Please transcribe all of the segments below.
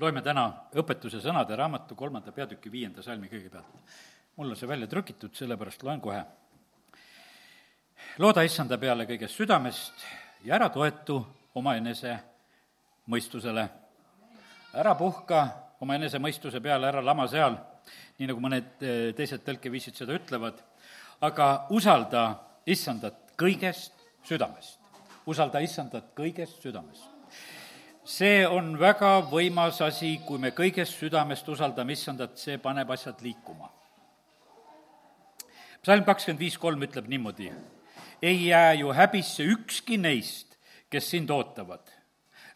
loeme täna õpetuse sõnade raamatu kolmanda peatüki viienda salmi kõigepealt. mul on see välja trükitud, sellepärast loen kohe. looda issanda peale kõigest südamest ja ära toetu omaenese mõistusele. ära puhka omaenese mõistuse peale, ära lama seal, nii nagu mõned eh, teised tõlkeviisid seda ütlevad, aga usalda issandat kõigest südamest. usalda issandat kõigest südamest see on väga võimas asi, kui me kõigest südamest usaldame issandat, see paneb asjad liikuma. psalm kakskümmend viis kolm ütleb niimoodi, ei jää ju häbisse ükski neist, kes sind ootavad.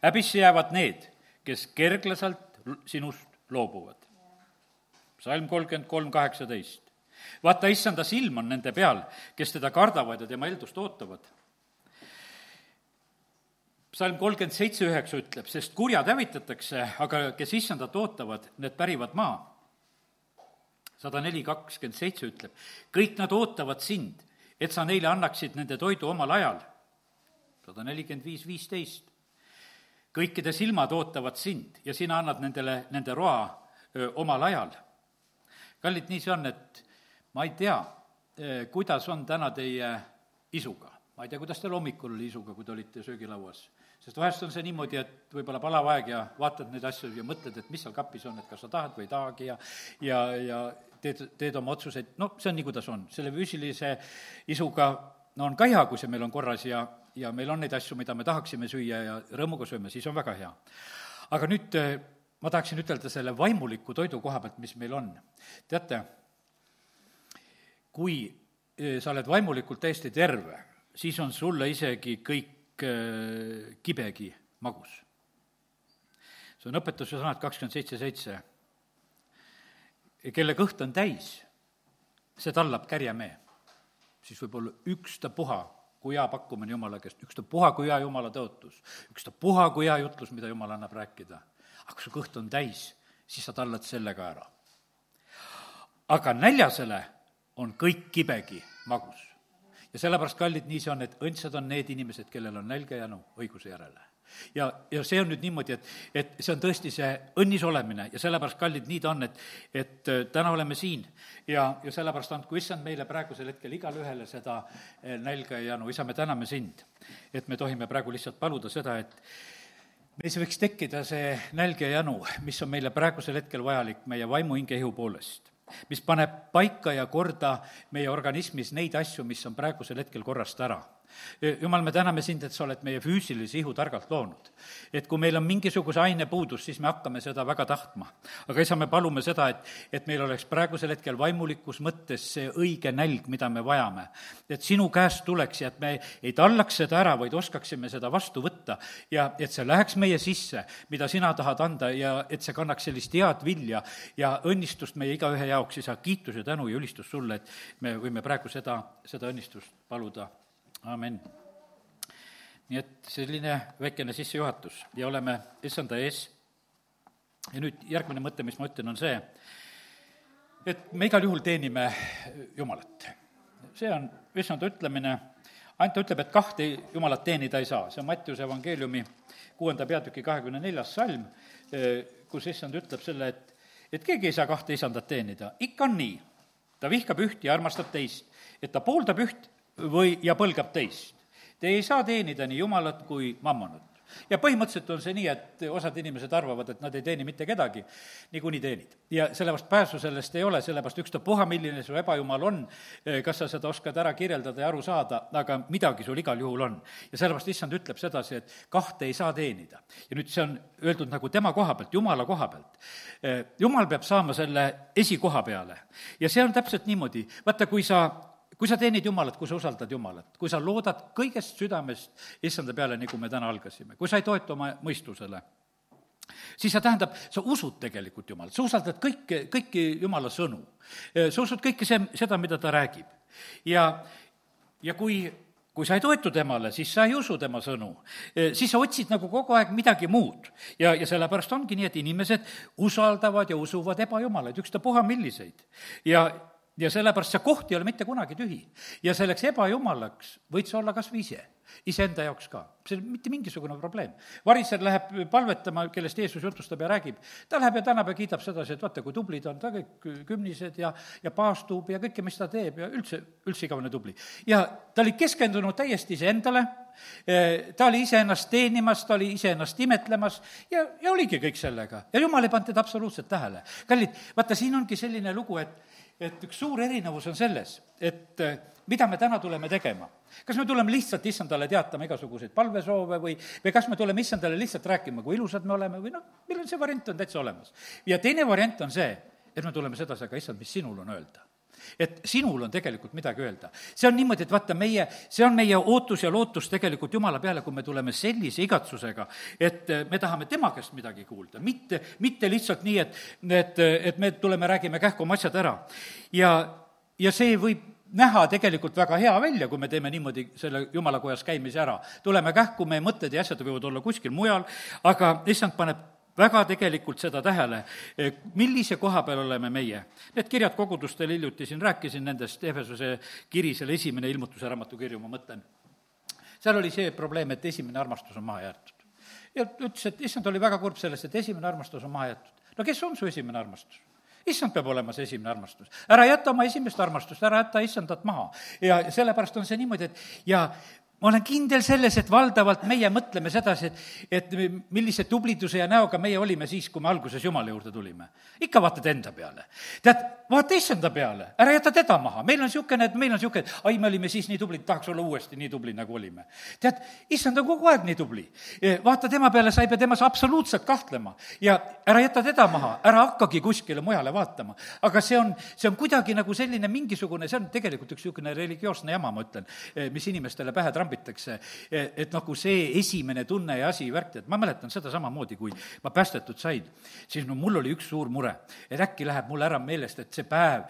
häbisse jäävad need, kes kerglaselt sinust loobuvad. psalm kolmkümmend kolm kaheksateist. vaata, issanda silm on nende peal, kes teda kardavad ja tema eeldust ootavad psalm kolmkümmend seitse üheksa ütleb, sest kurjad hävitatakse, aga kes issandat ootavad, need pärivad maa. sada neli kakskümmend seitse ütleb, kõik nad ootavad sind, et sa neile annaksid nende toidu omal ajal. sada nelikümmend viis viisteist, kõikide silmad ootavad sind ja sina annad nendele nende roa öö, omal ajal. kallid, nii see on, et ma ei tea, kuidas on täna teie isuga ma ei tea, kuidas teil hommikul oli isuga, kui te olite söögilauas sest vahest on see niimoodi, et võib-olla palav aeg ja vaatad neid asju ja mõtled, et mis seal kapis on, et kas sa tahad või ei tahagi ja ja, ja teed, teed oma otsuseid, no see on nii, kuidas on. selle füüsilise isuga no on ka hea, kui see meil on korras ja, ja meil on neid asju, mida me tahaksime süüa ja rõõmuga sööme, siis on väga hea. aga nüüd eh, ma tahaksin ütelda selle vaimuliku toidu koha pealt, mis meil on. teate, kui eh, sa oled vaimulikult täiesti terve, siis on sulle isegi kõik kibegi magus. see on õpetuse sõnad kakskümmend seitse seitse. kelle kõht on täis, see tallab kärjemee. siis võib olla ükstapuha, kui hea pakkumine Jumala käest, ükstapuha, kui hea Jumala tõotus, ükstapuha, kui hea jutlus, mida Jumal annab rääkida. aga kui su kõht on täis, siis sa tallad selle ka ära. aga näljasele on kõik kibegi magus ja sellepärast, kallid, nii see on, et õndsad on need inimesed, kellel on nälg ja janu õiguse järele. Ja, ja see on nüüd niimoodi, et, et see on tõesti see õnnis olemine ja sellepärast, kallid, nii ta on, et, et äh, täna oleme siin ja, ja sellepärast andku issand meile praegusel hetkel igale ühele seda äh, nälga ja janu, isa, me täname sind, et me tohime praegu lihtsalt paluda seda, et meis võiks tekkida see nälg ja janu, mis on meile praegusel hetkel vajalik meie vaimu, hinge, ihu poolest mis paneb paika ja korda meie organismis neid asju, mis on praegusel hetkel korrast ära jumal, me täname sind, et sa oled meie füüsilise ihu targalt loonud. et kui meil on mingisuguse aine puudus, siis me hakkame seda väga tahtma. aga isa, me palume seda, et, et meil oleks praegusel hetkel vaimulikus mõttes see õige nälg, mida me vajame. et sinu käest tuleks ja et me ei tallaks seda ära, vaid oskaksime seda vastu võtta ja et see läheks meie sisse, mida sina tahad anda ja et see kannaks sellist head vilja ja õnnistust meie igaühe jaoks, isa, kiitus ja tänu ja ülistus sulle, et me võime praegu seda, seda õnnistust paluda amin. nii et selline väikene sissejuhatus ja oleme issanda ees. ja nüüd järgmine mõte, mis ma ütlen, on see, et me igal juhul teenime Jumalat. see on issanda ütlemine, ainult ta ütleb, et kahte Jumalat teenida ei saa, see on Mattiuse evangeeliumi kuuenda peatüki kahekümne neljas salm, kus issand ütleb selle, et, et keegi ei saa kahte isandat teenida, ikka on nii. ta vihkab üht ja armastab teist, et ta pooldab üht või, ja põlgab teist. Te ei saa teenida nii Jumalat kui mammonat. ja põhimõtteliselt on see nii, et osad inimesed arvavad, et nad ei teeni mitte kedagi, niikuinii teenid. ja sellepärast pääsu sellest ei ole, sellepärast ükstapuha, milline su ebajumal on, kas sa seda oskad ära kirjeldada ja aru saada, aga midagi sul igal juhul on. ja sellepärast issand ütleb sedasi, et kahte ei saa teenida. ja nüüd see on öeldud nagu tema koha pealt, Jumala koha pealt. Jumal peab saama selle esikoha peale ja see on täpselt niimoodi, vaata, kui sa kui sa teenid Jumalat, kui sa usaldad Jumalat, kui sa loodad kõigest südamest issanda peale, nagu me täna algasime, kui sa ei toetu oma mõistusele, siis see tähendab, sa usud tegelikult Jumalat, sa usaldad kõike, kõiki Jumala sõnu. sa usud kõike see, seda, mida ta räägib. ja, ja kui kui sa ei toetu temale, siis sa ei usu tema sõnu. siis sa otsid nagu kogu aeg midagi muud. ja, ja sellepärast ongi nii, et inimesed usaldavad ja usuvad ebajumalaid, ükstapuha milliseid. ja ja sellepärast see koht ei ole mitte kunagi tühi. ja selleks ebajumalaks võid sa olla kas või ise iseenda jaoks ka, see on mitte mingisugune probleem. variser läheb palvetama, kellest Jeesus jutustab ja räägib, ta läheb ja tänab ja kiidab sedasi, et vaata, kui tubli ta on, ta kõik kümnised ja, ja paastub ja kõike, mis ta teeb ja üldse, üldse igavene tubli. ja ta oli keskendunud täiesti iseendale, ta oli iseennast teenimas, ta oli iseennast imetlemas ja, ja oligi kõik sellega. ja jumal ei pannud teda absoluutselt tähele. kallid, vaata, siin ongi selline lugu, et, et üks suur erinevus on selles, et eh, mida me täna tuleme tegema? kas me tuleme lihtsalt issandale teatama igasuguseid palvesoove või, või kas me tuleme issandale lihtsalt rääkima, kui ilusad me oleme või noh, meil on see variant on täitsa olemas. ja teine variant on see, et me tuleme sedasi, aga issand, mis sinul on öelda et sinul on tegelikult midagi öelda. see on niimoodi, et vaata, meie, see on meie ootus ja lootus tegelikult Jumala peale, kui me tuleme sellise igatsusega, et me tahame tema käest midagi kuulda, mitte, mitte lihtsalt nii, et, et, et me tuleme, räägime kähku oma asjad ära. ja, ja see võib näha tegelikult väga hea välja, kui me teeme niimoodi selle jumalakojas käimise ära. tuleme kähku, meie mõtted ja asjad võivad olla kuskil mujal, aga issand paneb väga tegelikult seda tähele, millise koha peal oleme meie. Need kirjad kogudustel hiljuti siin rääkisin nendest, Efesuse kiri, selle esimene ilmutuse raamatu kirju, ma mõtlen. seal oli see probleem, et esimene armastus on maha jäetud. ja ütles, et issand oli väga kurb sellest, et esimene armastus on maha jäetud. no kes on su esimene armastus? issand peab olema see esimene armastus. ära jäta oma esimest armastust, ära jäta issandat maha. ja sellepärast on see niimoodi, et ja ma olen kindel selles, et valdavalt meie mõtleme sedasi, et, et millise tubliduse ja näoga meie olime siis, kui me alguses Jumala juurde tulime. ikka vaatad enda peale. tead, vaata issanda peale, ära jäta teda maha, meil on niisugune, et meil on niisugune, ai, me olime siis nii tublid, tahaks olla uuesti nii tubli, nagu olime. tead, issand on kogu aeg nii tubli. vaata tema peale, sa ei pea temas absoluutselt kahtlema ja ära jäta teda maha, ära hakkagi kuskile mujale vaatama. aga see on, see on kuidagi nagu selline mingisugune, see on tegelikult üks niisugune religioosne jama, ma ütlen, mis inimestele pähe trambitakse trambitakse, et nagu see esimene tunne ja asi, värk, et ma mäletan seda samamoodi, kui ma päästetud sain, siis no mul oli üks suur mure, et äkki läheb mul ära meelest, et see päev,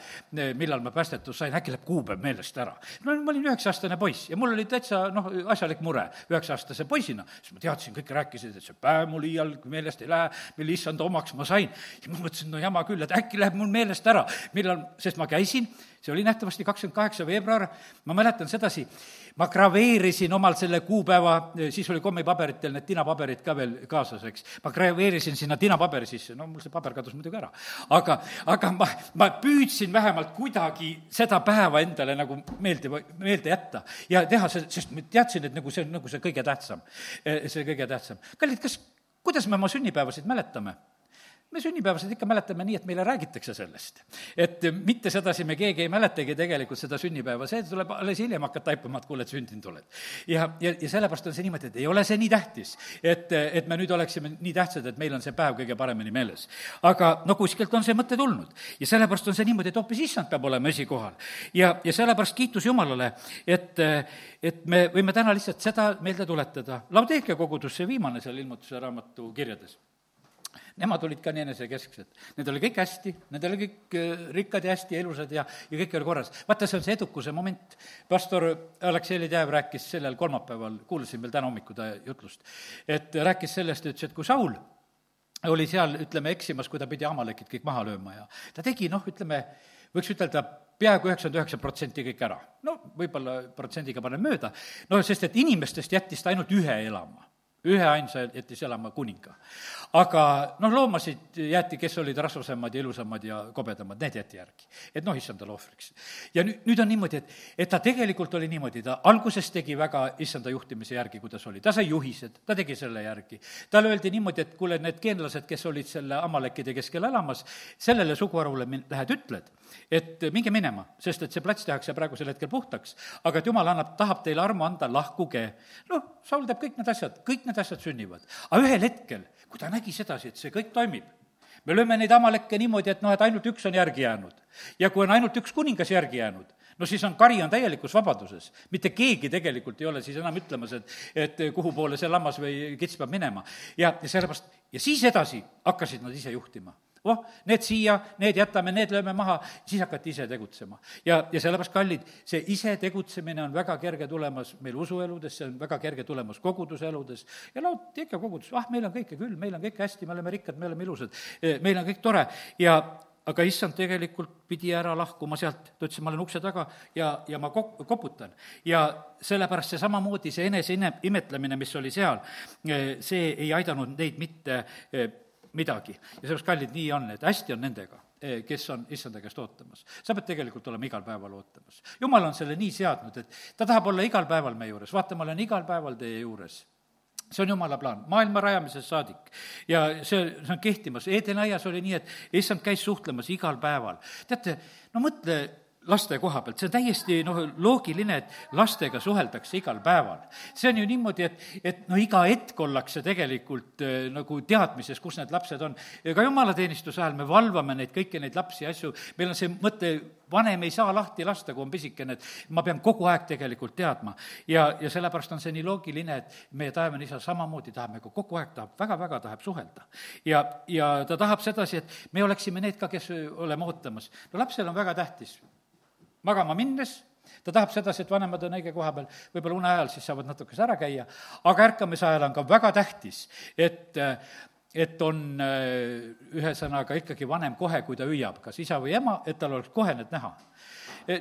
millal ma päästetud sain, äkki läheb kuupäev meelest ära. no ma olin üheksa-aastane poiss ja mul oli täitsa noh, asjalik mure üheksa-aastase poisina, siis ma teadsin, kõik rääkisid, et see päev mul iial meelest ei lähe, mille issanda omaks ma sain. ja ma mõtlesin, no jama küll, et äkki läheb mul meelest ära, millal, sest ma käisin see oli nähtavasti kakskümmend kaheksa veebruar, ma mäletan sedasi, ma graveerisin omalt selle kuupäeva, siis oli kommipaberitel need tinapaberid ka veel kaasas, eks. ma graveerisin sinna tinapaberi sisse, no mul see paber kadus muidugi ära. aga, aga ma, ma püüdsin vähemalt kuidagi seda päeva endale nagu meelde, meelde jätta ja teha see, sest ma teadsin, et nagu see on nagu see kõige tähtsam, see kõige tähtsam. kallid, kas, kuidas me oma sünnipäevasid mäletame? Me sünnipäevasid ikka mäletame nii, et meile räägitakse sellest. et mitte sedasi me keegi ei mäletagi tegelikult seda sünnipäeva, see tuleb alles hiljem hakkad taipama, et kuule, et sündinud oled. ja, ja, ja sellepärast on see niimoodi, et ei ole see nii tähtis, et, et me nüüd oleksime nii tähtsad, et meil on see päev kõige paremini meeles. aga no kuskilt on see mõte tulnud ja sellepärast on see niimoodi, et hoopis issand peab olema esikohal. ja, ja sellepärast kiitus Jumalale, et, et me võime täna lihtsalt seda meelde tuletada. Laudeekia kogudus, see viimane seal ilmutuse raamatu kirjades nemad olid ka nii enesekesksed. Nendel oli kõik hästi, nendel oli kõik äh, rikkad ja hästi ilusad ja, ja kõik oli korras. vaata, see on see edukuse moment. pastor Aleksei Ledev rääkis sellel kolmapäeval, kuulasin veel täna hommikul ta jutlust, et rääkis sellest, ütles, et kui Saul oli seal, ütleme, eksimas, kui ta pidi Amalekid kõik maha lööma ja ta tegi, noh, ütleme, võiks ütelda, peaaegu üheksakümmend üheksa protsenti kõik ära. no võib-olla protsendiga panen mööda, no sest et inimestest jättis ta ainult ühe elama üheainsa jättis elama kuninga. aga noh, loomasid jäeti, kes olid rasvasemad ja ilusamad ja kobedamad, need jäeti järgi. et noh, issandale ohvriks. ja nüüd, nüüd on niimoodi, et, et ta tegelikult oli niimoodi, ta alguses tegi väga issanda juhtimise järgi, kuidas oli, ta sai juhised, ta tegi selle järgi. talle öeldi niimoodi, et kuule, need geenlased, kes olid selle Amalekide keskel elamas, sellele suguharule min-, lähed, ütled, et minge minema, sest et see plats tehakse praegusel hetkel puhtaks, aga et jumal annab, tahab teile armu anda, lahkuge. noh, Saul teeb kõik need asjad, kõik need asjad sünnivad. aga ühel hetkel, kui ta nägi sedasi, et see kõik toimib, me lööme neid amalekke niimoodi, et noh, et ainult üks on järgi jäänud. ja kui on ainult üks kuningas järgi jäänud, no siis on, kari on täielikus vabaduses. mitte keegi tegelikult ei ole siis enam ütlemas, et, et kuhu poole see lammas või kits peab minema. ja, ja sellepärast, ja siis edasi hakkasid nad ise juhtima oh, need siia, need jätame, need lööme maha, siis hakati ise tegutsema. ja, ja sellepärast, kallid, see ise tegutsemine on väga kerge tulemas meil usueludes, see on väga kerge tulemas koguduseludes ja no ikka kogudus, ah, meil on kõike küll, meil on kõik hästi, me oleme rikkad, me oleme ilusad, meil on kõik tore ja aga issand tegelikult pidi ära lahkuma sealt, ta ütles, ma olen ukse taga ja, ja ma kop-, koputan. ja sellepärast see samamoodi, see enese ime-, imetlemine, mis oli seal, see ei aidanud neid mitte midagi. ja sellepärast, kallid, nii on, et hästi on nendega kes on issanda käest ootamas. sa pead tegelikult olema igal päeval ootamas. jumal on selle nii seadnud, et ta tahab olla igal päeval meie juures, vaata, ma olen igal päeval teie juures see on jumala plaan, maailma rajamisest saadik. ja see, see on kehtimas, Edenaias oli nii, et issand käis suhtlemas igal päeval. teate, no mõtle, laste koha pealt, see on täiesti noh, loogiline, et lastega suheldakse igal päeval. see on ju niimoodi, et, et no iga hetk ollakse tegelikult äh, nagu teadmises, kus need lapsed on. ka jumalateenistuse ajal me valvame neid, kõiki neid lapsi ja asju, meil on see mõte, vanem ei saa lahti lasta, kui on pisikene, et ma pean kogu aeg tegelikult teadma. ja, ja sellepärast on see nii loogiline, et meie taevane isa samamoodi tahab meiega kogu aeg, tahab, väga-väga tahab suhelda. ja, ja ta tahab sedasi, et me oleksime need ka, kes oleme ootamas. no lapsel on väga tähtis magama minnes, ta tahab sedasi, et vanemad on õige koha peal, võib-olla une ajal siis saavad natukese ära käia, aga ärkamise ajal on ka väga tähtis, et et on ühesõnaga ikkagi vanem kohe, kui ta hüüab, kas isa või ema, et tal oleks kohe need näha.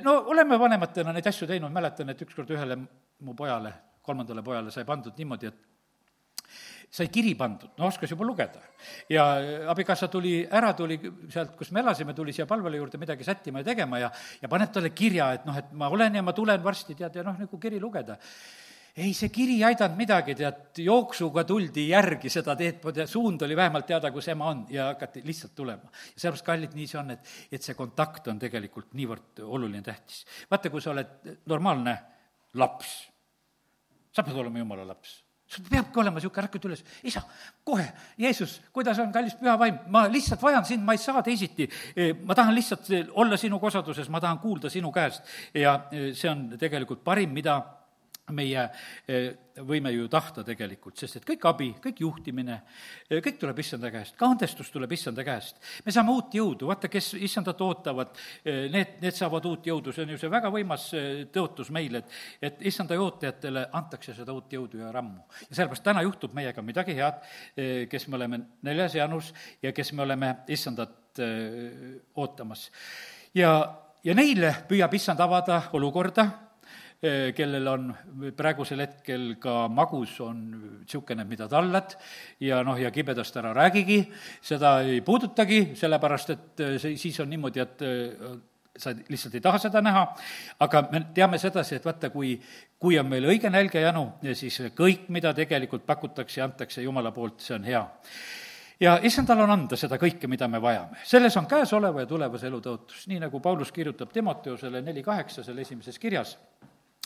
no oleme vanematena neid asju teinud, mäletan, et ükskord ühele mu pojale, kolmandale pojale sai pandud niimoodi, et sai kiri pandud, no oskas juba lugeda. ja abikaasa tuli ära, tuli sealt, kus me elasime, tuli siia palvele juurde midagi sättima ja tegema ja, ja paneb talle kirja, et noh, et ma olen ja ma tulen varsti, tead, ja noh, nagu kiri lugeda ei, see kiri ei aidanud midagi, tead, jooksuga tuldi järgi seda teed pidi, suund oli vähemalt teada, kus ema on ja hakati lihtsalt tulema. ja sellepärast, kallid, nii see on, et, et see kontakt on tegelikult niivõrd oluline, tähtis. vaata, kui sa oled normaalne laps, sa pead olema jumala laps sul peabki olema niisugune, ärkad üles, isa, kohe, Jeesus, kuidas on, kallis püha vaim, ma lihtsalt vajan sind, ma ei saa teisiti. E, ma tahan lihtsalt olla sinu kosaduses, ma tahan kuulda sinu käest. Ja e, see on tegelikult parim, mida meie eh, võime ju tahta tegelikult, sest et kõik abi, kõik juhtimine, eh, kõik tuleb issanda käest, ka andestus tuleb issanda käest. me saame uut jõudu, vaata, kes issandat ootavad, eh, need, need saavad uut jõudu, see on ju see väga võimas tõotus meil, et et issanda ootajatele antakse seda uut jõudu ja rammu. ja sellepärast täna juhtub meiega midagi head, kes me oleme neljas jaanus ja kes me oleme issandat ootamas. ja, ja neile püüab issand avada olukorda, kellel on praegusel hetkel ka magus on niisugune, mida tallad ja noh, ja kibedast ära räägigi, seda ei puudutagi, sellepärast et eh, see, siis on niimoodi, et eh, sa lihtsalt ei taha seda näha, aga me teame sedasi, et vaata, kui, kui on meil õige nälg ja janu, siis kõik, mida tegelikult pakutakse ja antakse Jumala poolt, see on hea. Ja issandal on anda seda kõike, mida me vajame. selles on käesoleva ja tulevase elu tõotus, nii nagu Paulus kirjutab Timoteusele neli kaheksa selle esimeses kirjas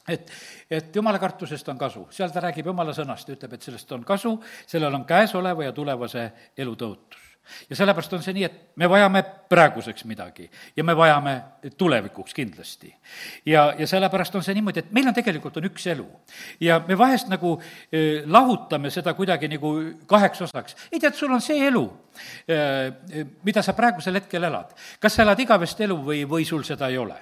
et, et jumala kartusest on kasu, seal ta räägib jumala sõnast, ütleb, et sellest on kasu, sellel on käesoleva ja tulevase elu tõotus. ja sellepärast on see nii, et me vajame praeguseks midagi ja me vajame tulevikuks kindlasti. ja, ja sellepärast on see niimoodi, et meil on tegelikult, on üks elu. ja me vahest nagu eh, lahutame seda kuidagi nagu kaheks osaks. ei tead, sul on see elu eh,, mida sa praegusel hetkel elad. kas sa elad igavest elu või, või sul seda ei ole?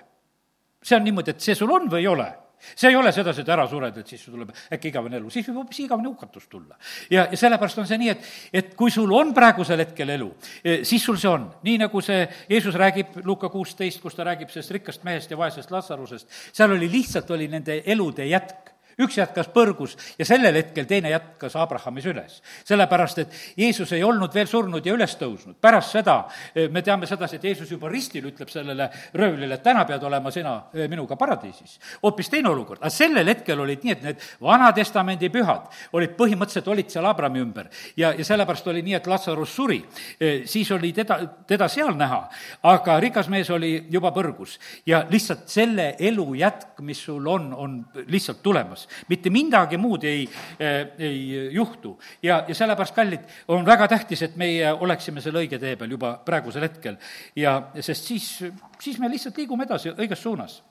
see on niimoodi, et see sul on või ei ole see ei ole sedasi, et ära sured, et siis sul tuleb äkki igavene elu, siis võib hoopis igavene hukatus tulla. ja, ja sellepärast on see nii, et, et kui sul on praegusel hetkel elu, eh, siis sul see on. nii nagu see Jeesus räägib Luuka kuusteist, kus ta räägib sellest rikkast mehest ja vaesest Lazarusest, seal oli lihtsalt, oli nende elude jätk üks jätkas põrgus ja sellel hetkel teine jätkas Abrahamis üles. sellepärast, et Jeesus ei olnud veel surnud ja üles tõusnud. pärast seda eh, me teame sedasi, et Jeesus juba ristil ütleb sellele röövlile, et täna pead olema sina eh, minuga paradiisis. hoopis teine olukord, aga sellel hetkel olid nii, et need Vana-testamendi pühad olid põhimõtteliselt, olid seal Abrami ümber. ja, ja sellepärast oli nii, et Lazarus suri. Eh, siis oli teda, teda seal näha, aga rikas mees oli juba põrgus. ja lihtsalt selle elu jätk, mis sul on, on lihtsalt tulemas olemas. mitte midagi muud ei, eh, ei juhtu. ja, ja sellepärast, kallid, on väga tähtis, et meie oleksime selle õige tee peal juba praegusel hetkel. ja sest siis, siis me lihtsalt liigume edasi õiges suunas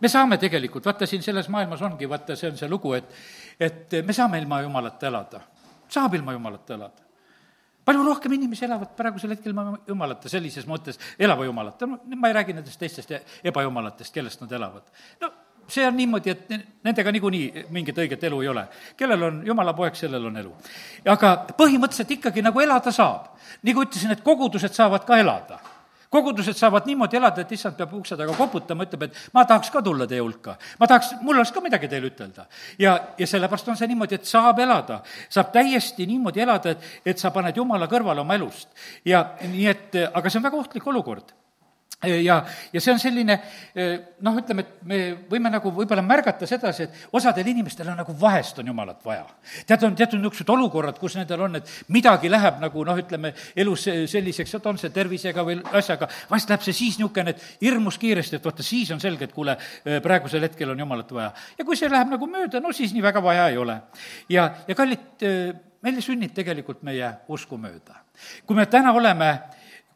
me saame tegelikult, vaata siin selles maailmas ongi, vaata, see on see lugu, et, et me saame ilma Jumalata elada. saab ilma Jumalata elada palju rohkem inimesi elavad praegusel hetkel jumalata, sellises mõttes elava jumalata, no ma ei räägi nendest teistest ebajumalatest, kellest nad elavad. no see on niimoodi, et nendega niikuinii mingit õiget elu ei ole. kellel on jumala poeg, sellel on elu. aga põhimõtteliselt ikkagi nagu elada saab. nagu ütlesin, et kogudused saavad ka elada kogudused saavad niimoodi elada, et issand peab ukse taga koputama, ütleb, et ma tahaks ka tulla teie hulka. ma tahaks, mul oleks ka midagi teile ütelda. ja, ja sellepärast on see niimoodi, et saab elada, saab täiesti niimoodi elada, et, et sa paned Jumala kõrvale oma elust. ja nii et, aga see on väga ohtlik olukord ja, ja see on selline noh, ütleme, et me võime nagu võib-olla märgata sedasi, et osadel inimestel on nagu vahest on jumalat vaja. tead, on teatud niisugused olukorrad, kus nendel on, et midagi läheb nagu noh, ütleme elus selliseks, et on see tervisega või asjaga, vahest läheb see siis niisugune, et hirmus kiiresti, et vaata, siis on selge, et kuule, praegusel hetkel on jumalat vaja. ja kui see läheb nagu mööda, no siis nii väga vaja ei ole. ja, ja kallid, meile sünnib tegelikult meie usku mööda. kui me täna oleme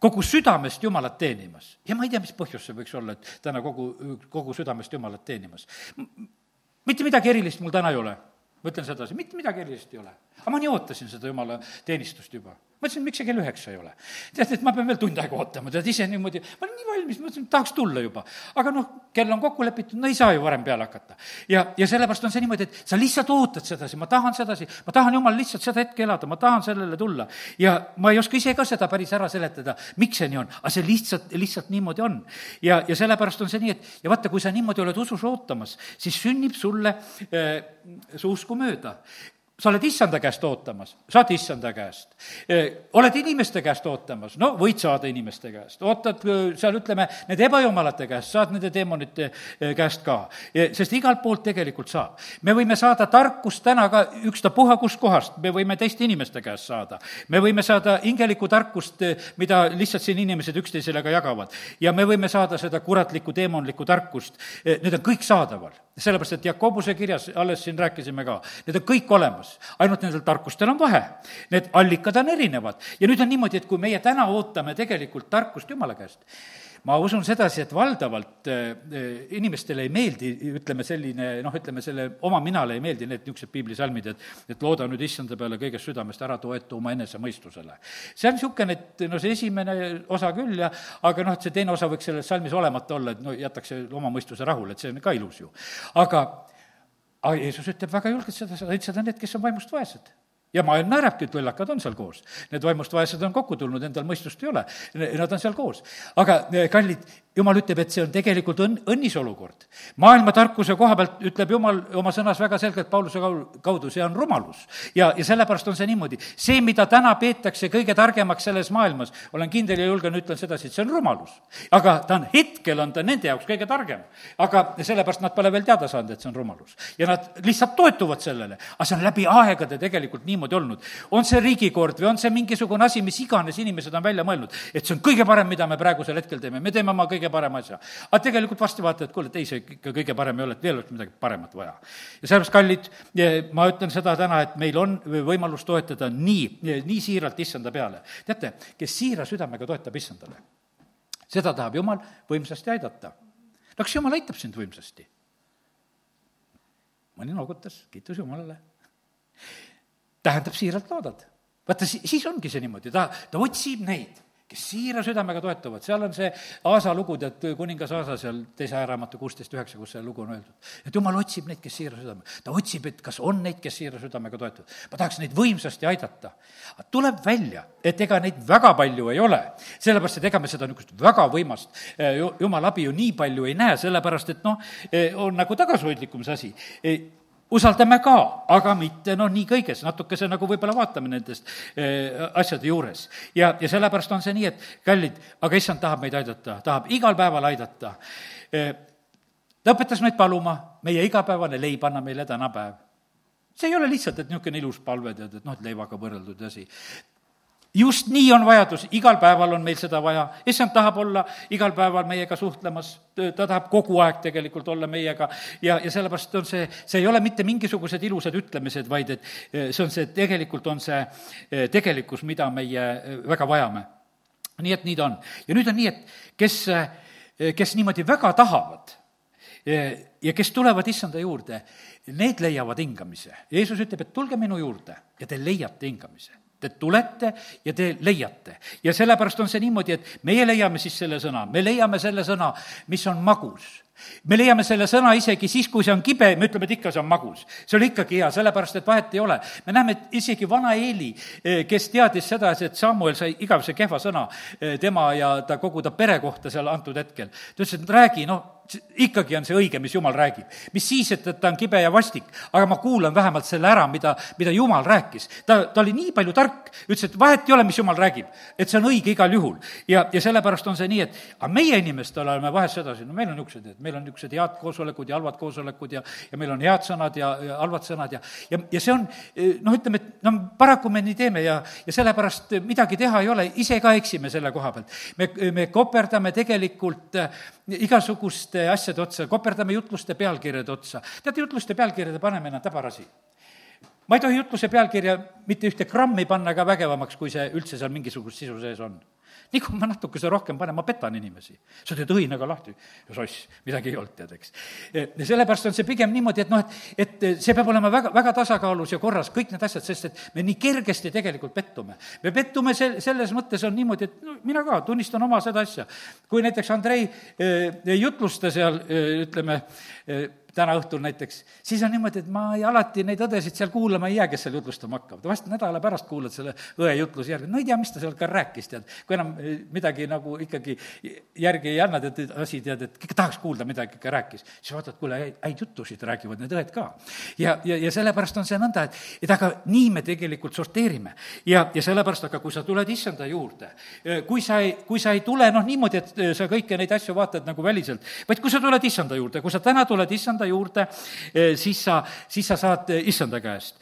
kogu südamest Jumalat teenimas. ja ma ei tea, mis põhjus see võiks olla, et täna kogu, kogu südamest Jumalat teenimas. mitte midagi erilist mul täna ei ole, ma ütlen sedasi, mitte midagi erilist ei ole. aga ma nii ootasin seda Jumala teenistust juba ma ütlesin, miks see kell üheksa ei ole? tead, et ma pean veel tund aega ootama, tead ise niimoodi, ma olen nii valmis, ma mõtlesin, tahaks tulla juba. aga noh, kell on kokku lepitud, no ei saa ju varem peale hakata. ja, ja sellepärast on see niimoodi, et sa lihtsalt ootad sedasi, ma tahan sedasi, ma tahan jumal lihtsalt seda hetke elada, ma tahan sellele tulla. ja ma ei oska ise ka seda päris ära seletada, miks see nii on, aga see lihtsalt, lihtsalt niimoodi on. ja, ja sellepärast on see nii, et ja vaata, kui sa niimoodi oled usus ootamas, siis sünnib sulle äh, see usku mööda sa oled issanda käest ootamas, saad issanda käest. oled inimeste käest ootamas, no võid saada inimeste käest, ootad seal, ütleme, nende ebajumalate käest, saad nende teemonite käest ka. sest igalt poolt tegelikult saab. me võime saada tarkust täna ka ükstapuha kust kohast, me võime teiste inimeste käest saada. me võime saada hingelikku tarkust, mida lihtsalt siin inimesed üksteisele ka jagavad. ja me võime saada seda kuratlikku teemonlikku tarkust, need on kõik saadaval sellepärast, et Jakobuse kirjas, alles siin rääkisime ka, need on kõik olemas, ainult nendel tarkustel on vahe. Need allikad on erinevad ja nüüd on niimoodi, et kui meie täna ootame tegelikult tarkust Jumala käest, ma usun sedasi, et valdavalt äh, inimestele ei meeldi, ütleme, selline noh, ütleme selle oma minale ei meeldi need niisugused piiblisalmid, et et looda nüüd issanda peale kõigest südamest, ära toetu oma enesemõistusele. see on niisugune, et no see esimene osa küll ja aga noh, et see teine osa võiks selles salmis olemata olla, et no jätaks oma mõistuse rahule, et see on ka ilus ju. aga aga Jeesus ütleb väga julgelt seda, seda õitsed on need, kes on vaimust vaesed ja maailm naerabki, et lollakad on seal koos. Need vaimust vaesed on kokku tulnud, endal mõistust ei ole, nad on seal koos. aga kallid, jumal ütleb, et see on tegelikult õnn, õnnis olukord. maailma tarkuse koha pealt ütleb Jumal oma sõnas väga selgelt Pauluse kaudu, see on rumalus. ja, ja sellepärast on see niimoodi. see, mida täna peetakse kõige targemaks selles maailmas, olen kindel ja julgen, ütlen sedasi, et see on rumalus. aga ta on, hetkel on ta nende jaoks kõige targem. aga sellepärast nad pole veel teada saanud, et see on rumalus. ja nad lihtsalt toetuvad sellele. aga see on läbi aegade tegelikult niimoodi olnud. on see riigikord või on see mingisugune asi, mis iganes inimesed on välja mõelnud, et see on kõige parem, mida me praegusel hetkel teeme, me teeme oma kõige parema asja. aga tegelikult varsti vaatad, kuule, et ei, see ikka kõige parem ei ole, et veel oleks midagi paremat vaja. ja sellepärast, kallid, ma ütlen seda täna, et meil on võimalus toetada nii, nii siiralt issanda peale. teate, kes siira südamega toetab issandale, seda tahab Jumal võimsasti aidata. no kas Jumal aitab sind võimsasti? mõni noogutas, kiitus Jumalale. Tähendab, siiralt loodad. vaata, siis ongi see niimoodi, ta, ta otsib neid kes siira südamega toetavad, seal on see Aasa lugu, tead, kuningas Aasa seal teise ajaraamatu kuusteist üheksa, kus see lugu on öeldud. et jumal otsib neid, kes siira südamega, ta otsib, et kas on neid, kes siira südamega toetavad. ma tahaks neid võimsasti aidata. tuleb välja, et ega neid väga palju ei ole, sellepärast et ega me seda niisugust väga võimast eh, jumala abi ju nii palju ei näe, sellepärast et noh, eh, on nagu tagasihoidlikum see asi eh, usaldame ka, aga mitte noh, nii kõiges, natukese nagu võib-olla vaatame nendest äh, asjade juures. ja, ja sellepärast on see nii, et kallid, aga issand tahab meid aidata, tahab igal päeval aidata äh,. ta õpetas meid paluma, meie igapäevane leib anna meile tänapäev see ei ole lihtsalt, et niisugune ilus palve, tead, et noh, et leivaga võrreldud asi just nii on vajadus, igal päeval on meil seda vaja, issand tahab olla igal päeval meiega suhtlemas, ta tahab kogu aeg tegelikult olla meiega ja, ja sellepärast on see, see ei ole mitte mingisugused ilusad ütlemised, vaid et eh, see on see, tegelikult on see eh, tegelikkus, mida meie eh, väga vajame. nii et nii ta on. ja nüüd on nii, et kes, kes niimoodi väga tahavad ja kes tulevad issanda juurde, need leiavad hingamise. Jeesus ütleb, et tulge minu juurde ja te leiate hingamise Te tulete ja te leiate. ja sellepärast on see niimoodi, et meie leiame siis selle sõna, me leiame selle sõna, mis on magus me leiame selle sõna isegi siis, kui see on kibe, me ütleme, et ikka see on magus. see oli ikkagi hea, sellepärast et vahet ei ole. me näeme, et isegi vana Eeli, eh, kes teadis seda, et Samuel sai igavese kehva sõna eh, tema ja ta kogu ta pere kohta seal antud hetkel. ta ütles, et räägi, noh, ikkagi on see õige, mis Jumal räägib. mis siis, et, et ta on kibe ja vastik, aga ma kuulan vähemalt selle ära, mida, mida Jumal rääkis. ta, ta oli nii palju tark, ütles, et vahet ei ole, mis Jumal räägib, et see on õige igal juhul. ja, ja sellepärast on see nii, et aga meie inimestel oleme vahest sedasi, no meil on niisugused, et meil on niisugused head koosolekud ja halvad koosolekud ja, ja meil on head sõnad ja, ja halvad sõnad ja, ja, ja see on noh, ütleme, et no paraku me nii teeme ja, ja sellepärast midagi teha ei ole, ise ka eksime selle koha pealt. me, me koperdame tegelikult igasuguste asjade otsa, koperdame jutluste pealkirjade otsa. teate, jutluste pealkirjade panemine on täbarasi ma ei tohi jutluse pealkirja mitte ühte grammi panna ka vägevamaks, kui see üldse seal mingisugust sisu sees on nii kui ma natukese rohkem panen, ma petan inimesi. sa teed õinaga lahti, soss, midagi ei olnud, tead, eks. ja sellepärast on see pigem niimoodi, et noh, et, et see peab olema väga, väga tasakaalus ja korras, kõik need asjad, sest et me nii kergesti tegelikult pettume. me pettume sel-, selles mõttes on niimoodi, et no mina ka tunnistan oma seda asja. kui näiteks Andrei eh, ei jutlusta seal, eh, ütleme, eh, täna õhtul näiteks, siis on niimoodi, et ma ei, alati neid õdesid seal kuulama ei jää, kes seal jutlustama hakkavad. vast nädala pärast kuulad selle õe jutluse järgi, no ei tea, mis ta seal ka rääkis, tead. kui enam eh, midagi nagu ikkagi järgi ei anna, tead, asi, tead, et ikka tahaks kuulda, midagi ikka rääkis. siis vaatad, kuule, häid jutusid räägivad need õed ka. ja, ja, ja sellepärast on see nõnda, et, et aga nii me tegelikult sorteerime. ja, ja sellepärast, aga kui sa tuled issanda juurde, eh, kui sa ei, kui sa ei tule noh, niimoodi, et eh, sa kõiki neid asju vaatad nagu väliselt, vaid kui sa tuled issanda juurde, kui sa täna tuled issanda juurde, siis sa, siis sa saad issanda käest.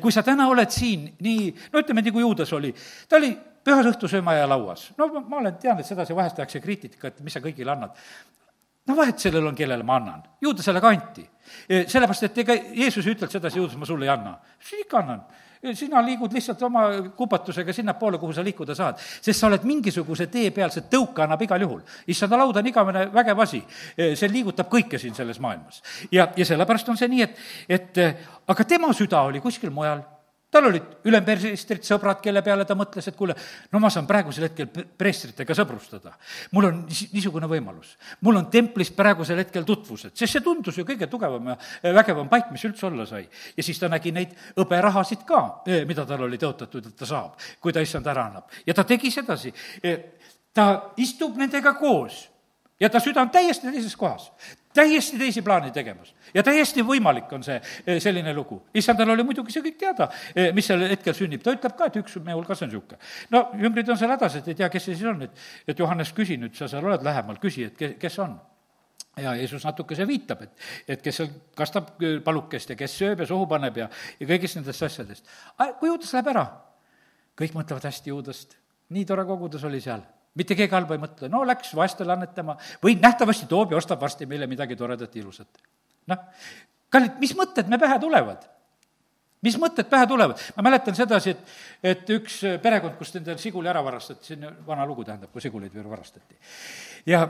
Kui sa täna oled siin nii, no ütleme, nii kui Juudas oli, ta oli pühas õhtusöömaja lauas. no ma, olen, tean, et sedasi vahest tehakse kriitikat, mis sa kõigile annad. no vahet sellel on, kellele ma annan. Juudasele ka anti. sellepärast, et ega Jeesus ei ütelnud sedasi, Juudas, ma sulle ei anna. siis ikka annan sina liigud lihtsalt oma kupatusega sinnapoole, kuhu sa liikuda saad. sest sa oled mingisuguse tee peal, see tõuke annab igal juhul. issanda laud on igavene vägev asi, see liigutab kõike siin selles maailmas. ja, ja sellepärast on see nii, et, et aga tema süda oli kuskil mujal tal olid ülempreestrid, sõbrad, kelle peale ta mõtles, et kuule, no ma saan praegusel hetkel preestritega sõbrustada. mul on niisugune võimalus. mul on templis praegusel hetkel tutvused, sest see tundus ju kõige tugevam ja vägevam paik, mis üldse olla sai. ja siis ta nägi neid hõberahasid ka, eh, mida tal oli tõotatud, et ta saab, kui ta issand ära annab. ja ta tegi sedasi. Eh, ta istub nendega koos ja ta süda on täiesti teises kohas täiesti teisi plaane tegemas. ja täiesti võimalik on see, eh, selline lugu. issandal oli muidugi see kõik teada, eh, mis sel hetkel sünnib, ta ütleb ka, et üks meie hulgas on niisugune. no jüngrid on seal hädas, et ei tea, kes see siis on, et, et Johannes, küsi nüüd, sa seal oled lähemal, küsi, et ke-, kes on ja Jeesus natukese viitab, et, et kes seal kastab palukest ja kes sööb ja suhu paneb ja, ja kõigist nendest asjadest. kui Juudas läheb ära, kõik mõtlevad hästi Juudast, nii tore kogudus oli seal mitte keegi halba ei mõtle, no läks vaestele annetama või nähtavasti toob ja ostab varsti meile midagi toredat ja ilusat. noh, kallid, mis mõtted me pähe tulevad? mis mõtted pähe tulevad? ma mäletan sedasi, et, et üks perekond, kust endal siguli ära varastati, see on vana lugu, tähendab, kui siguleid veel varastati. ja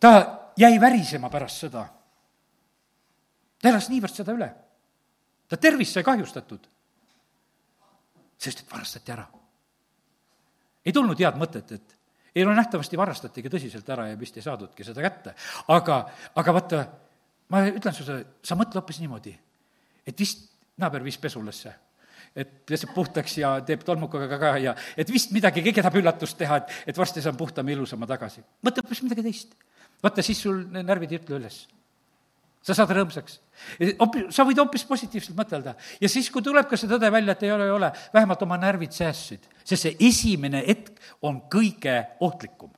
ta jäi värisema pärast seda. ta elas niivõrd seda üle. ta tervis sai kahjustatud, sest et varastati ära. ei tulnud head mõtet, et ei no nähtavasti varastatigi tõsiselt ära ja vist ei saadudki seda kätte. aga, aga vaata, ma ütlen sulle, sa mõtle hoopis niimoodi, et vist naaber viis pesulasse et peseb puhtaks ja teeb tolmukaga ka ja et vist midagi, keegi tahab üllatust teha, et, et varsti saan puhtama ilusama tagasi. mõtle hoopis midagi teist. vaata, siis sul närvid ei ütle üles sa saad rõõmsaks. Sa võid hoopis positiivselt mõtelda. ja siis, kui tuleb ka see tõde välja, et ei ole, ei ole, vähemalt oma närvid säästsid. sest see esimene hetk on kõige ohtlikum.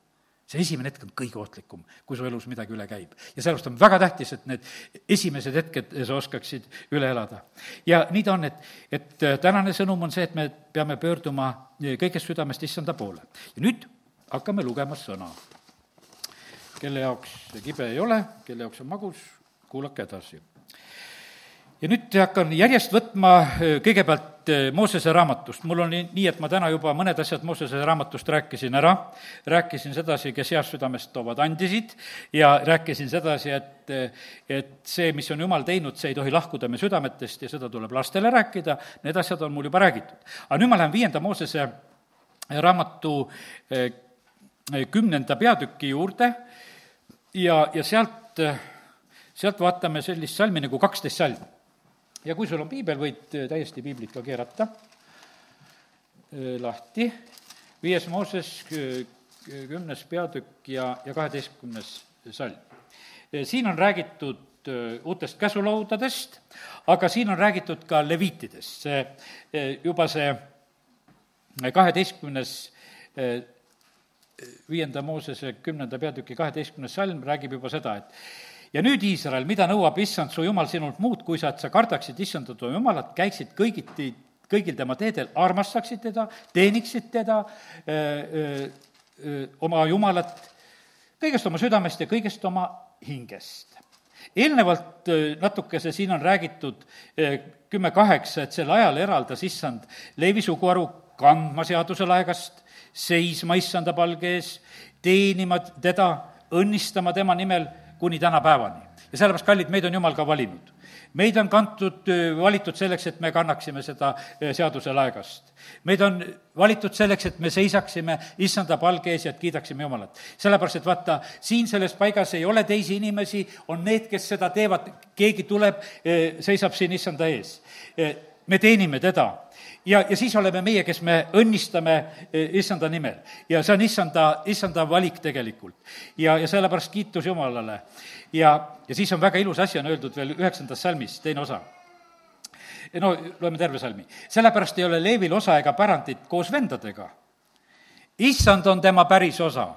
see esimene hetk on kõige ohtlikum, kui su elus midagi üle käib. ja sellepärast on väga tähtis, et need esimesed hetked sa oskaksid üle elada. ja nii ta on, et, et äh, tänane sõnum on see, et me peame pöörduma äh, kõigest südamest issanda poole. ja nüüd hakkame lugema sõna kelle jaoks see kibe ei ole, kelle jaoks on magus, kuulake edasi. ja nüüd hakkan järjest võtma kõigepealt Moosese raamatust. mul on nii, et ma täna juba mõned asjad Moosese raamatust rääkisin ära, rääkisin sedasi, kes heast südamest toovad andisid ja rääkisin sedasi, et, et see, mis on Jumal teinud, see ei tohi lahkuda meie südametest ja seda tuleb lastele rääkida, need asjad on mul juba räägitud. aga nüüd ma lähen viienda Moosese raamatu kümnenda peatüki juurde ja, ja sealt sealt vaatame sellist salmi nagu kaksteist salm. ja kui sul on piibel, võid äh, täiesti piiblit ka keerata lahti, viies Mooses kümnes peatükk ja, ja kaheteistkümnes salm. siin on räägitud uutest käsulaudadest, aga siin on räägitud ka leviitidest, see juba see kaheteistkümnes viienda Moosese kümnenda peatüki kaheteistkümnes salm räägib juba seda, et ja nüüd, Iisrael, mida nõuab issand su jumal sinult muud, kui sa, et sa kardaksid issandat oma jumalat, käiksid kõigiti, kõigil tema teedel, armastaksid teda, teeniksid teda, oma jumalat kõigest oma südamest ja kõigest oma hingest. eelnevalt natukese siin on räägitud kümme kaheksa, et sel ajal eraldas issand Leevi suguharu kandma seaduse laegast seisma issanda palge ees, teenima teda, õnnistama tema nimel kuni tänapäevani. ja sellepärast, kallid, meid on Jumal ka valinud. meid on kantud, valitud selleks, et me kannaksime seda seaduse laegast. meid on valitud selleks, et me seisaksime issanda palge ees ja et kiidaksime Jumalat. sellepärast, et vaata, siin selles paigas ei ole teisi inimesi, on need, kes seda teevad, keegi tuleb, seisab siin issanda ees. me teenime teda ja, ja siis oleme meie, kes me õnnistame eh, issanda nimel. ja see on issanda, issanda valik tegelikult. ja, ja sellepärast kiitus Jumalale. ja, ja siis on väga ilus asi, on öeldud veel üheksandas salmis, teine osa. no loeme terve salmi. sellepärast ei ole Leevil osa ega pärandit koos vendadega. issand on tema päris osa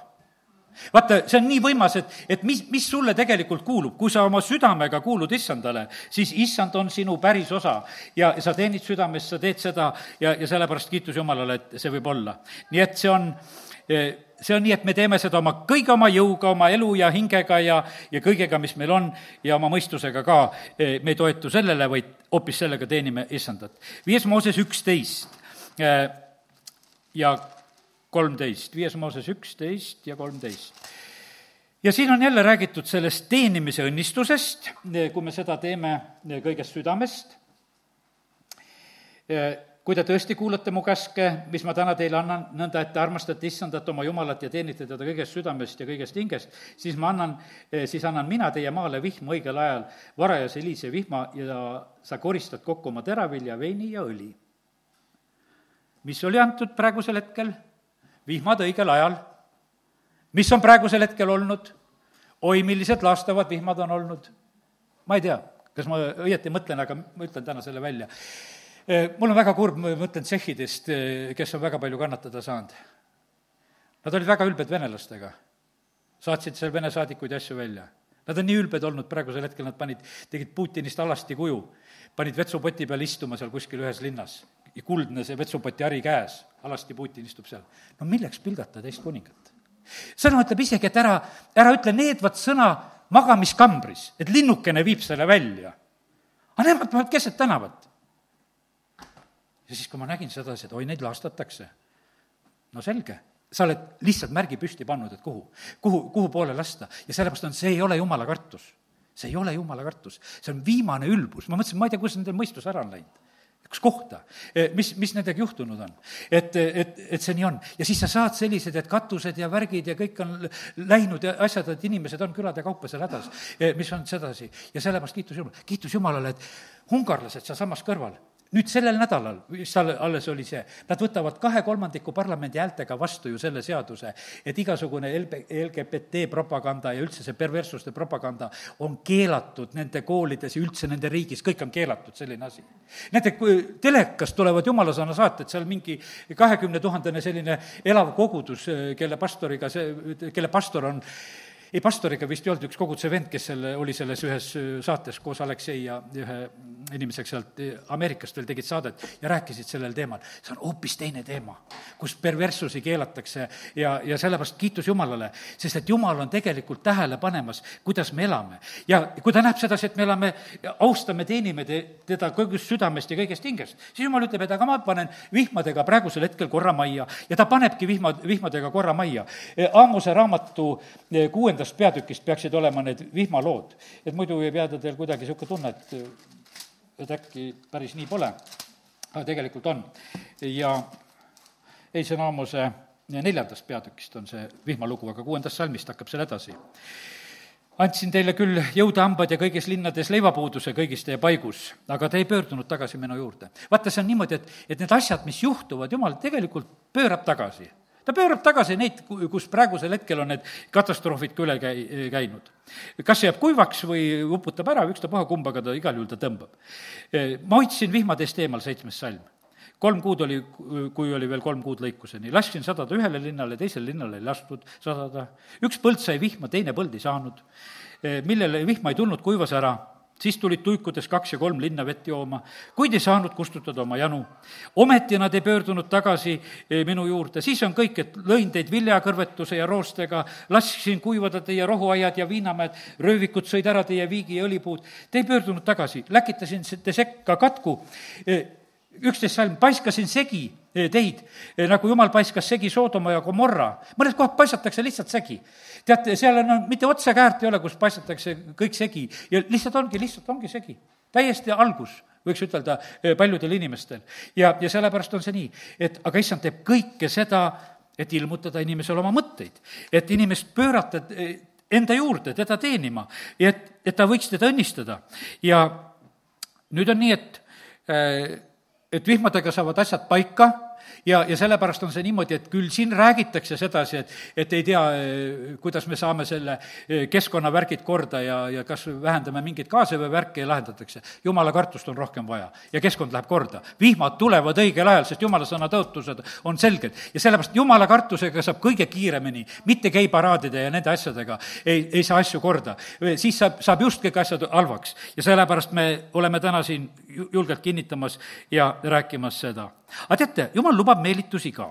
vaata, see on nii võimas, et, et mis, mis sulle tegelikult kuulub, kui sa oma südamega kuulud issandale, siis issand on sinu päris osa ja sa teenid südames, sa teed seda ja, ja sellepärast kiitus Jumalale, et see võib olla. nii et see on, see on nii, et me teeme seda oma, kõige oma jõuga, oma elu ja hingega ja, ja kõigega, mis meil on, ja oma mõistusega ka. me ei toetu sellele, vaid hoopis sellega teenime issandat. viies Mooses üksteist ja kolmteist, viies Mooses üksteist ja kolmteist. ja siin on jälle räägitud sellest teenimise õnnistusest, kui me seda teeme kõigest südamest, kui te tõesti kuulate mu käske, mis ma täna teile annan, nõnda et te armastate issandat oma Jumalat ja teenite teda kõigest südamest ja kõigest hingest, siis ma annan, siis annan mina teie maale vihma õigel ajal, varajas helise vihma ja sa koristad kokku oma teravilja, veini ja õli. mis oli antud praegusel hetkel? Vihmad õigel ajal. mis on praegusel hetkel olnud? oi, millised laastavad vihmad on olnud. ma ei tea, kas ma õieti mõtlen, aga ma ütlen täna selle välja. mul on väga kurb, ma mõtlen tsehhidest, kes on väga palju kannatada saanud. Nad olid väga ülbed venelastega. saatsid seal Vene saadikuid ja asju välja. Nad on nii ülbed olnud praegusel hetkel, nad panid, tegid Putinist alasti kuju, panid vetsupoti peal istuma seal kuskil ühes linnas kuldne see vetsupoti hari käes, alasti Putin istub seal. no milleks pilgata teist kuningat? sõna ütleb isegi, et ära, ära ütle needvat sõna magamiskambris, et linnukene viib selle välja. aga nemad panevad keset tänavat. ja siis, kui ma nägin sedasi, et oi, neid laastatakse, no selge sa oled lihtsalt märgi püsti pannud, et kuhu, kuhu, kuhu poole lasta ja sellepärast on, see ei ole jumala kartus. see ei ole jumala kartus, see on viimane ülbus, ma mõtlesin, ma ei tea, kus nendel mõistus ära on läinud kaks kohta, eh, mis, mis nendega juhtunud on. et, et, et see nii on. ja siis sa saad sellised, et katused ja värgid ja kõik on läinud ja asjad, et inimesed on külade kaupa seal hädas, eh, mis on sedasi. ja sellepärast kiitus Jumalale, kiitus Jumalale, et ungarlased sealsamas kõrval nüüd sellel nädalal, mis alles oli see, nad võtavad kahe kolmandiku parlamendi häältega vastu ju selle seaduse, et igasugune LB, LGBT propaganda ja üldse see perverssuste propaganda on keelatud nende koolides ja üldse nende riigis, kõik on keelatud, selline asi. näete, kui telekast tulevad jumalasõna saated, seal mingi kahekümne tuhandene selline elav kogudus, kelle pastoriga see, kelle pastor on ei, pastoriga vist ei olnud, üks koguduse vend, kes selle, oli selles ühes äh, saates koos Aleksei ja ühe inimesega sealt äh, Ameerikast veel tegid saadet ja rääkisid sellel teemal. see on hoopis teine teema, kus perverssusi keelatakse ja, ja sellepärast kiitus Jumalale, sest et Jumal on tegelikult tähele panemas, kuidas me elame. ja kui ta näeb sedasi, et me elame, austame, teenime te, teda kõigest südamest ja kõigest hingest, siis Jumal ütleb, et aga ma panen vihmadega praegusel hetkel korra majja ja ta panebki vihma, vihmadega korra majja. Aamuse raamatu kuuenda kuuendast peatükist peaksid olema need vihmalood. et muidu võib jääda teil kuidagi niisugune tunne, et, et äkki päris nii pole, aga tegelikult on. ja ei, see on Aamose neljandast peatükist on see vihmalugu, aga kuuendast salmist hakkab seal edasi. andsin teile küll jõudehambad ja kõigis linnades leivapuuduse kõigis teie paigus, aga te ei pöördunud tagasi minu juurde. vaata, see on niimoodi, et, et need asjad, mis juhtuvad, jumal tegelikult pöörab tagasi ta pöörab tagasi neid, kus praegusel hetkel on need katastroofid ka üle käi-, käinud. kas jääb kuivaks või uputab ära, ükstapuha kumbaga ta igal juhul ta tõmbab. ma hoidsin vihmadest eemal, seitsmes salm. kolm kuud oli, kui oli veel kolm kuud lõikuseni, lasksin sadada ühele linnale, teisele linnale ei lastud sadada. üks põld sai vihma, teine põld ei saanud. millele vihma ei tulnud, kuivas ära siis tulid tuikudes kaks ja kolm linna vett jooma, kuid ei saanud kustutada oma janu. ometi nad ei pöördunud tagasi eh, minu juurde, siis on kõik, et lõin teid viljakõrvetuse ja roostega, lasksin kuivada teie rohuaiad ja viinamäed, röövikud sõid ära teie viigi ja õlipuud. Te ei pöördunud tagasi, läkitasin te sekka katku, eh, üksteist salm, paiskasin segi teid, nagu jumal paiskas segi Soodoma ja Gomorra. mõned kohad paisatakse lihtsalt segi teate, seal on, mitte otsekäärt ei ole, kus paisatakse kõik segi ja lihtsalt ongi, lihtsalt ongi segi. täiesti algus, võiks ütelda eh, paljudel inimestel. ja, ja sellepärast on see nii, et aga issand teeb kõike seda, et ilmutada inimesele oma mõtteid, et inimest pöörata eh, enda juurde, teda teenima et, et ta võiks teda õnnistada. ja nüüd on nii, et, eh, et vihmadega saavad asjad paika ja, ja sellepärast on see niimoodi, et küll siin räägitakse sedasi, et, et ei tea, eh, kuidas me saame selle eh, keskkonnavärgid korda ja, ja kas vähendame mingeid gaasiveevärke ja lahendatakse. jumala kartust on rohkem vaja ja keskkond läheb korda. vihmad tulevad õigel ajal, sest jumala sõna tõotused on selged ja sellepärast jumala kartusega saab kõige kiiremini, mitte käi paraadide ja nende asjadega, ei, ei saa asju korda. siis saab, saab just kõik asjad halvaks ja sellepärast me oleme täna siin julgelt kinnitamas ja rääkimas seda aga teate, jumal lubab meelitusi ka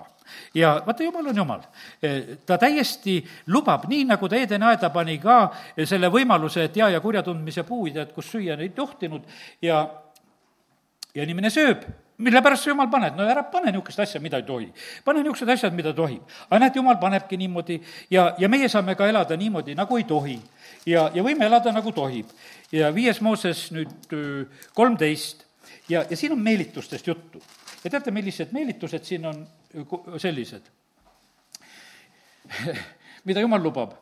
ja vaata, jumal on jumal. E, ta täiesti lubab, nii nagu ta Edeni aeda pani ka selle võimaluse, et hea ja kurja tundmise puuid, kus süüa ei tohtinud ja, ja inimene sööb mille pärast sa jumal paned, no ära pane niisugust asja, mida ei tohi. pane niisugused asjad, mida tohib. aga näed, jumal panebki niimoodi ja, ja meie saame ka elada niimoodi, nagu ei tohi. ja, ja võime elada, nagu tohib. ja viies Mooses nüüd kolmteist ja, ja siin on meelitustest juttu ja teate, millised meelitused siin on sellised, mida jumal lubab?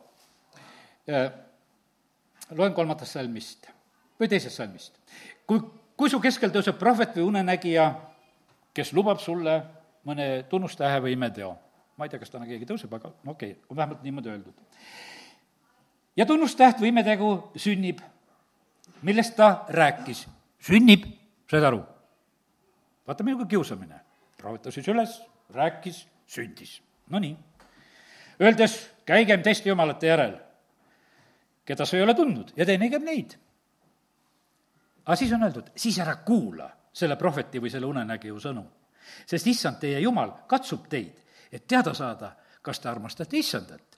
loen kolmandast salmist või teisest salmist. kui, kui su keskel tõuseb prohvet või unenägija, kes lubab sulle mõne tunnustähe või imeteo, ma ei tea, kas täna keegi tõuseb, aga okei okay,, on vähemalt niimoodi öeldud. ja tunnustäht või imetegu sünnib, millest ta rääkis, sünnib, said aru? Vaata, minuga kiusamine. rahutas siis üles, rääkis, sündis. Nonii. Öeldes, käigem teiste jumalate järel, keda sa ei ole tundnud ja teenigem neid. aga siis on öeldud, siis ära kuula selle prohveti või selle unenägiju sõnu. sest issand, teie jumal, katsub teid, et teada saada, kas te armastate issandat,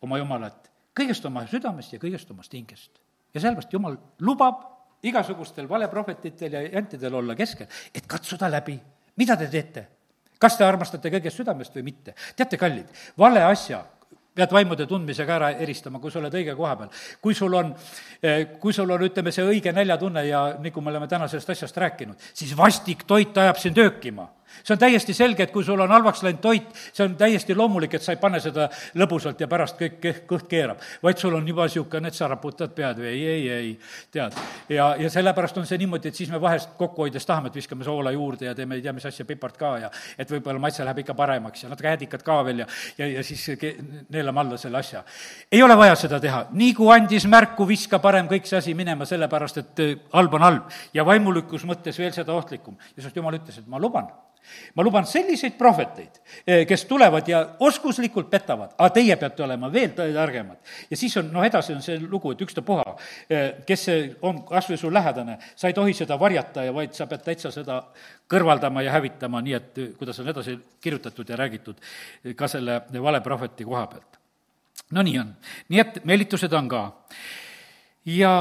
oma jumalat, kõigest oma südamest ja kõigest omast hingest. ja sellepärast jumal lubab igasugustel valeprohvetitel ja jantidel olla keskel, et katsuda läbi. mida te teete? kas te armastate kõigest südamest või mitte? teate, kallid, vale asja pead vaimude tundmisega ära eristama, kui sa oled õige koha peal. kui sul on, eh, kui sul on, ütleme, see õige näljatunne ja nagu me oleme täna sellest asjast rääkinud, siis vastik toit ajab sind öökima see on täiesti selge, et kui sul on halvaks läinud toit, see on täiesti loomulik, et sa ei pane seda lõbusalt ja pärast kõik kõht keerab. vaid sul on juba niisugune, et sa raputad pead või ei, ei, ei, tead. ja, ja sellepärast on see niimoodi, et siis me vahest kokku hoides tahame, et viskame soola juurde ja teeme ei tea mis asja, pipart ka ja et võib-olla maitse läheb ikka paremaks ja natuke äädikat ka veel ja, ja, ja siis neelame alla selle asja. ei ole vaja seda teha, nii kui andis märku, viska parem kõik see asi minema, sellepärast et äh, halb on halb. ja vaimulikus mõttes veel seda ohtlikum. ja sest jumal ütles, et ma luban ma luban selliseid prohveteid, eh, kes tulevad ja oskuslikult petavad, aga teie peate olema veel targemad. ja siis on, noh, edasi on see lugu, et ükstapuha, eh, kes see on kas või su lähedane, sa ei tohi seda varjata ja vaid sa pead täitsa seda kõrvaldama ja hävitama, nii et eh, kuidas on edasi kirjutatud ja räägitud ka selle valeprohveti koha pealt. no nii on, nii et meelitused on ka. ja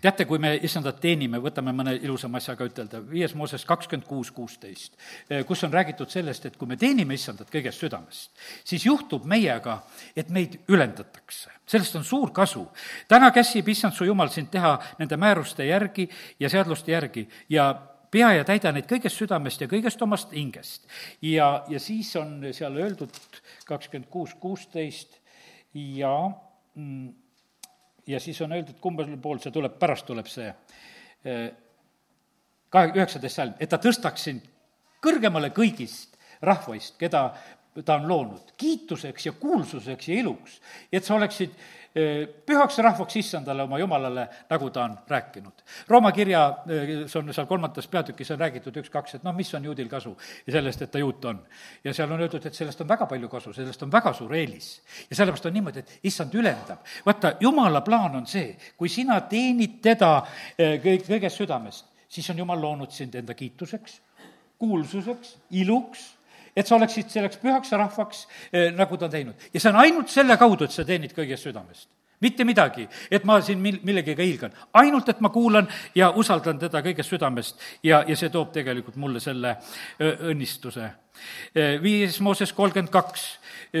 teate, kui me issandat teenime, võtame mõne ilusama asja ka ütelda, viies Mooses kakskümmend kuus, kuusteist, kus on räägitud sellest, et kui me teenime issandat kõigest südamest, siis juhtub meiega, et meid ülendatakse. sellest on suur kasu. täna käsib issand su jumal sind teha nende määruste järgi ja seadluste järgi ja pea ja täida neid kõigest südamest ja kõigest omast hingest. ja, ja siis on seal öeldud kakskümmend kuus, kuusteist ja mm, ja siis on öeldud, kumbal pool see tuleb, pärast tuleb see. Kahe, üheksateist salm, et ta tõstaks sind kõrgemale kõigist rahvaist, keda ta on loonud, kiituseks ja kuulsuseks ja iluks, et sa oleksid pühaks rahvaks issandale, oma jumalale, nagu ta on rääkinud. Rooma kirja, see on seal kolmandas peatükis on räägitud üks-kaks, et noh, mis on juudil kasu sellest, et ta juut on. ja seal on öeldud, et sellest on väga palju kasu, sellest on väga suur eelis. ja sellepärast on niimoodi, et issand ülendab. vaata, jumala plaan on see, kui sina teenid teda kõik, kõigest südamest, siis on jumal loonud sind enda kiituseks, kuulsuseks, iluks et sa oleksid selleks pühaks rahvaks, eh, nagu ta on teinud. ja see on ainult selle kaudu, et sa teenid kõigest südamest mitte midagi, et ma siin mil-, millegagi hiilgan. ainult, et ma kuulan ja usaldan teda kõigest südamest ja, ja see toob tegelikult mulle selle õnnistuse. Viies Mooses kolmkümmend kaks,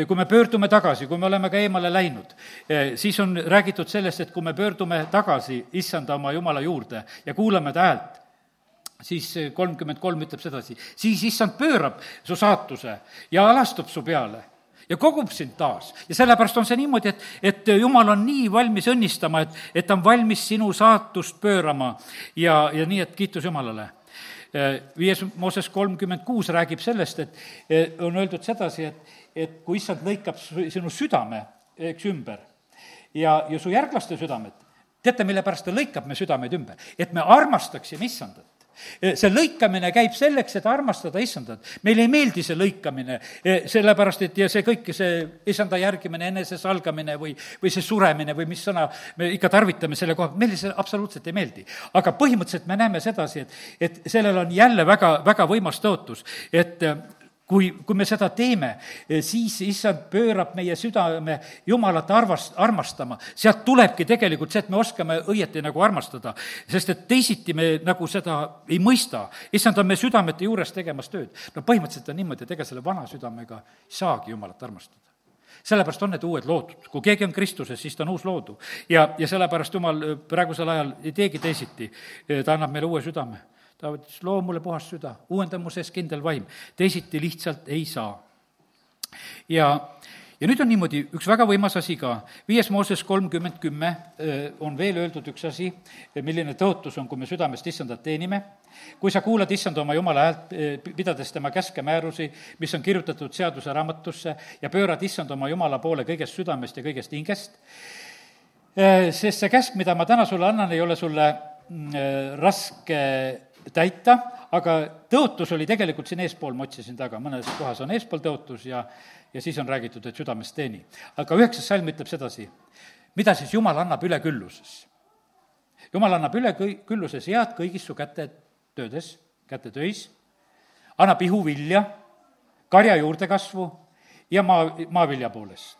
kui me pöördume tagasi, kui me oleme ka eemale läinud, siis on räägitud sellest, et kui me pöördume tagasi issanda oma Jumala juurde ja kuulame ta häält, siis kolmkümmend kolm ütleb sedasi, siis issand pöörab su saatuse ja alastub su peale ja kogub sind taas. ja sellepärast on see niimoodi, et, et jumal on nii valmis õnnistama, et, et ta on valmis sinu saatust pöörama ja, ja nii, et kiitus Jumalale. Viies Mooses kolmkümmend kuus räägib sellest, et on öeldud sedasi, et, et kui issand lõikab sinu südame, eks, ümber ja, ja su järglaste südamed, teate, mille pärast ta lõikab me südameid ümber? et me armastaksime issandat see lõikamine käib selleks, et armastada issandat. meile ei meeldi see lõikamine, sellepärast et ja see kõik, see issanda järgimine, enesesalgamine või, või see suremine või mis sõna me ikka tarvitame selle koha, meile see absoluutselt ei meeldi. aga põhimõtteliselt me näeme sedasi, et, et sellel on jälle väga, väga võimas tõotus, et kui, kui me seda teeme, eh, siis issand pöörab meie südame Jumalat arvast-, armastama. sealt tulebki tegelikult see, et me oskame õieti nagu armastada, sest et teisiti me nagu seda ei mõista. issand on meie südamete juures tegemas tööd. no põhimõtteliselt on niimoodi, et ega selle vana südamega ei saagi Jumalat armastada sellepärast on need uued loodud. kui keegi on Kristuses, siis ta on uus loodu. ja, ja sellepärast Jumal eh, praegusel ajal ei teegi teisiti, eh, ta annab meile uue südame ta ütles, loo mulle puhas süda, uuenda mu sees kindel vaim, teisiti lihtsalt ei saa. ja, ja nüüd on niimoodi, üks väga võimas asi ka, viies Mooses kolmkümmend kümme on veel öeldud üks asi, milline tõotus on, kui me südamest issandat teenime. kui sa kuulad issanda oma jumala häält, pidades tema käske määrusi, mis on kirjutatud seaduse raamatusse ja pöörad issand oma jumala poole kõigest südamest ja kõigest hingest, sest see käsk, mida ma täna sulle annan, ei ole sulle mm, raske täita, aga tõotus oli tegelikult siin eespool, ma otsisin taga, mõnes kohas on eespool tõotus ja, ja siis on räägitud, et südamest teeni. aga üheksas salm ütleb sedasi, mida siis Jumal annab ülekülluses? Jumal annab ülekülluses head kõigis su käte töödes, kätetöis, annab ihuvilja, karja juurdekasvu ja maa, maavilja poolest.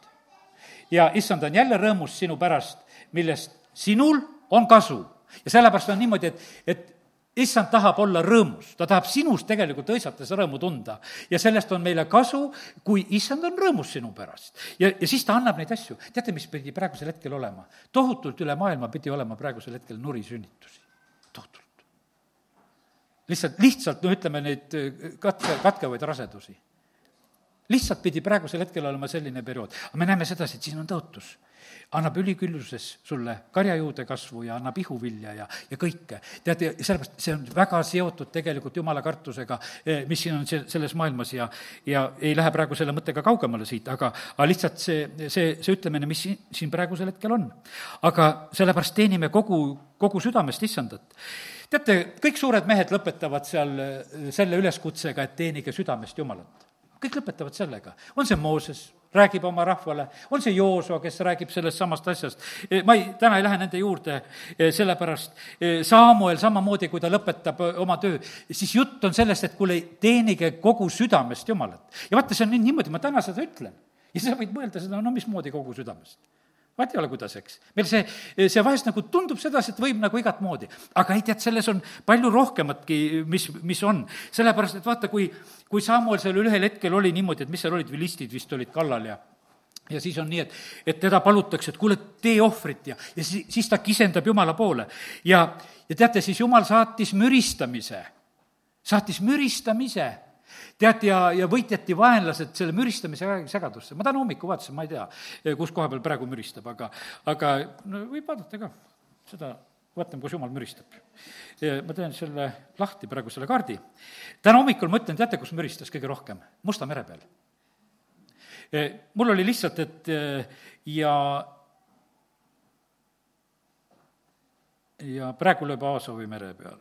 ja issand on jälle rõõmus sinu pärast, millest sinul on kasu. ja sellepärast on niimoodi, et, et issand tahab olla rõõmus, ta tahab sinust tegelikult õisates rõõmu tunda. ja sellest on meile kasu, kui issand on rõõmus sinu pärast. ja, ja siis ta annab neid asju. teate, mis pidi praegusel hetkel olema? tohutult üle maailma pidi olema praegusel hetkel nurisünnitusi. tohutult. lihtsalt, lihtsalt no ütleme, neid äh, katke, katkevaid rasedusi. lihtsalt pidi praegusel hetkel olema selline periood. aga me näeme sedasi, et siin on tõotus annab ülikülluses sulle karjajuude kasvu ja annab ihuvilja ja, ja kõike. tead, sellepärast see on väga seotud tegelikult jumala kartusega, eh, mis siin on see, selles maailmas ja, ja ei lähe praegu selle mõttega kaugemale siit, aga, aga lihtsalt see, see, see ütlemine, mis siin, siin praegusel hetkel on. aga sellepärast teenime kogu, kogu südamest issandat teate, kõik suured mehed lõpetavad seal eh, selle üleskutsega, et teenige südamest Jumalat. kõik lõpetavad sellega, on see Mooses räägib oma rahvale, on see Joosua, kes räägib sellest samast asjast. E, ma ei, täna ei lähe nende juurde, e, sellepärast e, Samuel samamoodi, kui ta lõpetab oma töö, siis jutt on sellest, et kuule, teenige kogu südamest Jumalat. ja vaata, see on nüüd niimoodi, ma täna seda ütlen. ja sa võid mõelda seda, no mismoodi kogu südamest vaat ei ole, kuidas, eks. meil see, see vahest nagu tundub sedasi, et võib nagu igat moodi. aga ei, tead, selles on palju rohkematki, mis, mis on. sellepärast, et vaata, kui, kui Samuel seal ühel hetkel oli niimoodi, et mis seal olid, vilistid vist olid kallal ja ja siis on nii, et, et teda palutakse, et kuule, tee ohvrit ja, ja siis, siis ta kisendab Jumala poole. ja, ja teate, siis Jumal saatis müristamise, saatis müristamise tead, ja, ja võitjati vaenlased selle müristamise segadusse, ma täna hommikul vaatasin, ma ei tea, kus koha peal praegu müristab, aga, aga no võib vaadata ka seda, vaatame, kus jumal müristab. ma teen selle lahti praegu, selle kaardi. täna hommikul ma ütlen, teate, kus müristas kõige rohkem? Musta mere peal. mul oli lihtsalt, et ja ja praegu lööb Aasovi mere peal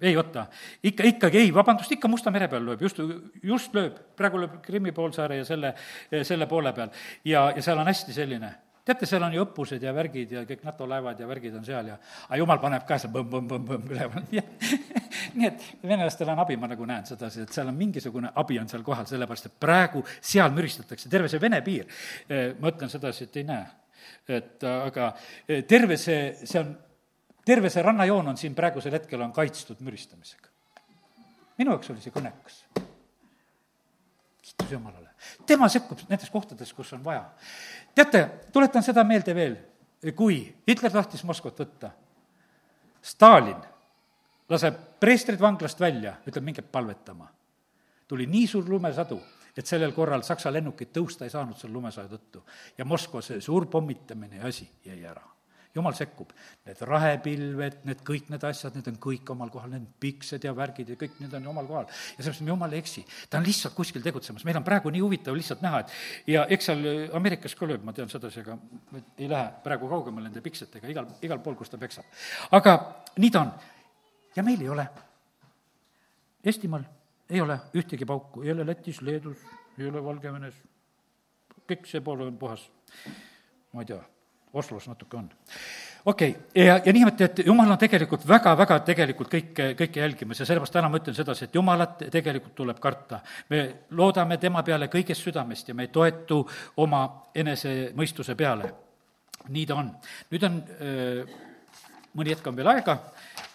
ei oota, ikka, ikkagi ei, vabandust, ikka Musta mere peal lööb, just, just lööb, praegu lööb Krimmi poolsaare ja selle, selle poole peal. ja, ja seal on hästi selline, teate, seal on ju õppused ja värgid ja kõik NATO laevad ja värgid on seal ja aga jumal paneb ka seal põmm-põmm-põmm-põmm üleval. Nii et venelastel on abi, ma nagu näen sedasi, et seal on mingisugune abi on seal kohal, sellepärast et praegu seal müristatakse, terve see Vene piir, ma ütlen sedasi, et ei näe. et aga terve see, see on terve see rannajoon on siin praegusel hetkel, on kaitstud müristamisega. minu jaoks oli see kõnekas. kiitus Jumalale. tema sekkub nendes kohtades, kus on vaja. teate, tuletan seda meelde veel, kui Hitler tahtis Moskvat võtta, Stalin laseb preestrid vanglast välja, ütleb, minge palvetama. tuli nii suur lumesadu, et sellel korral Saksa lennukid tõusta ei saanud selle lumesaju tõttu. ja Moskva see suur pommitamine ja asi jäi ära jumal sekkub. Need rahepilved, need kõik need asjad, need on kõik omal kohal, need piksed ja värgid ja kõik need on omal kohal. ja sellepärast me jumal ei eksi. ta on lihtsalt kuskil tegutsemas, meil on praegu nii huvitav lihtsalt näha, et ja eks seal Ameerikas ka lööb, ma tean sedasi, aga ei lähe praegu kaugemale nende piksetega, igal, igal pool, kus ta peksab. aga nii ta on. ja meil ei ole. Eestimaal ei ole ühtegi pauku, ei ole Lätis, Leedus, ei ole Valgevenes, kõik see pool on puhas, ma ei tea Oslos natuke on. okei okay., ja, ja niimoodi, et jumal on tegelikult väga-väga tegelikult kõike, kõike jälgimas ja sellepärast täna ma ütlen sedasi, et jumalat tegelikult tuleb karta. me loodame tema peale kõigest südamest ja me ei toetu oma enesemõistuse peale. nii ta on. nüüd on mõni hetk on veel aega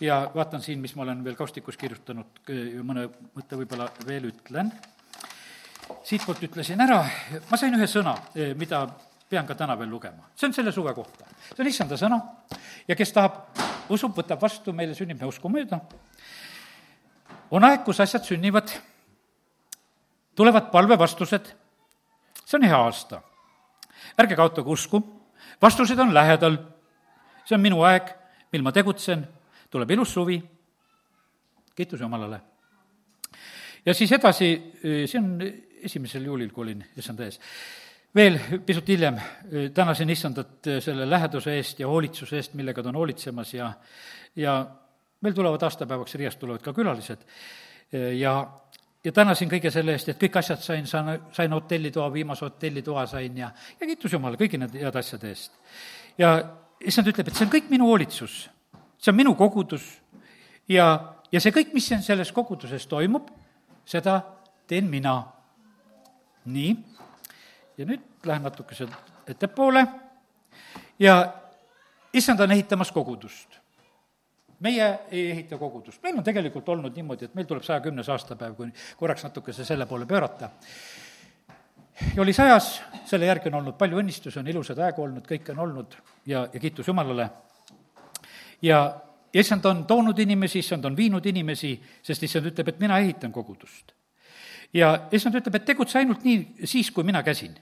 ja vaatan siin, mis ma olen veel kaustikus kirjutanud, mõne mõtte võib-olla veel ütlen. siitpoolt ütlesin ära, ma sain ühe sõna, mida pean ka täna veel lugema. see on selle suve kohta. see on issanda sõna ja kes tahab, usub, võtab vastu, meile sünnib me usku mööda. on aeg, kus asjad sünnivad, tulevad palvevastused, see on hea aasta. ärge kaotage usku, vastused on lähedal, see on minu aeg, mil ma tegutsen, tuleb ilus suvi, kiitus Jumalale. ja siis edasi, see on esimesel juulil, kui olin issanda ees veel pisut hiljem tänasin issandat selle läheduse eest ja hoolitsuse eest, millega ta on hoolitsemas ja, ja meil tulevad aastapäevaks Riiast tulevad ka külalised ja, ja tänasin kõige selle eest, et kõik asjad sain, saan, sain hotellitoa, viimase hotellitoa sain ja, ja kiitus Jumala kõigi nende heade asjade eest. ja issand ütleb, et see on kõik minu hoolitsus, see on minu kogudus ja, ja see kõik, mis siin selles koguduses toimub, seda teen mina. nii ja nüüd lähen natukese ettepoole ja issand on ehitamas kogudust. meie ei ehita kogudust, meil on tegelikult olnud niimoodi, et meil tuleb saja kümnes aastapäev, kui korraks natukese selle poole pöörata. ja oli sajas, selle järgi on olnud palju õnnistusi, on ilusad aegu olnud, kõike on olnud ja, ja kiitus Jumalale. ja issand on toonud inimesi, issand on viinud inimesi, sest issand ütleb, et mina ehitan kogudust ja issand ütleb, et tegutse ainult nii siis, kui mina käsin.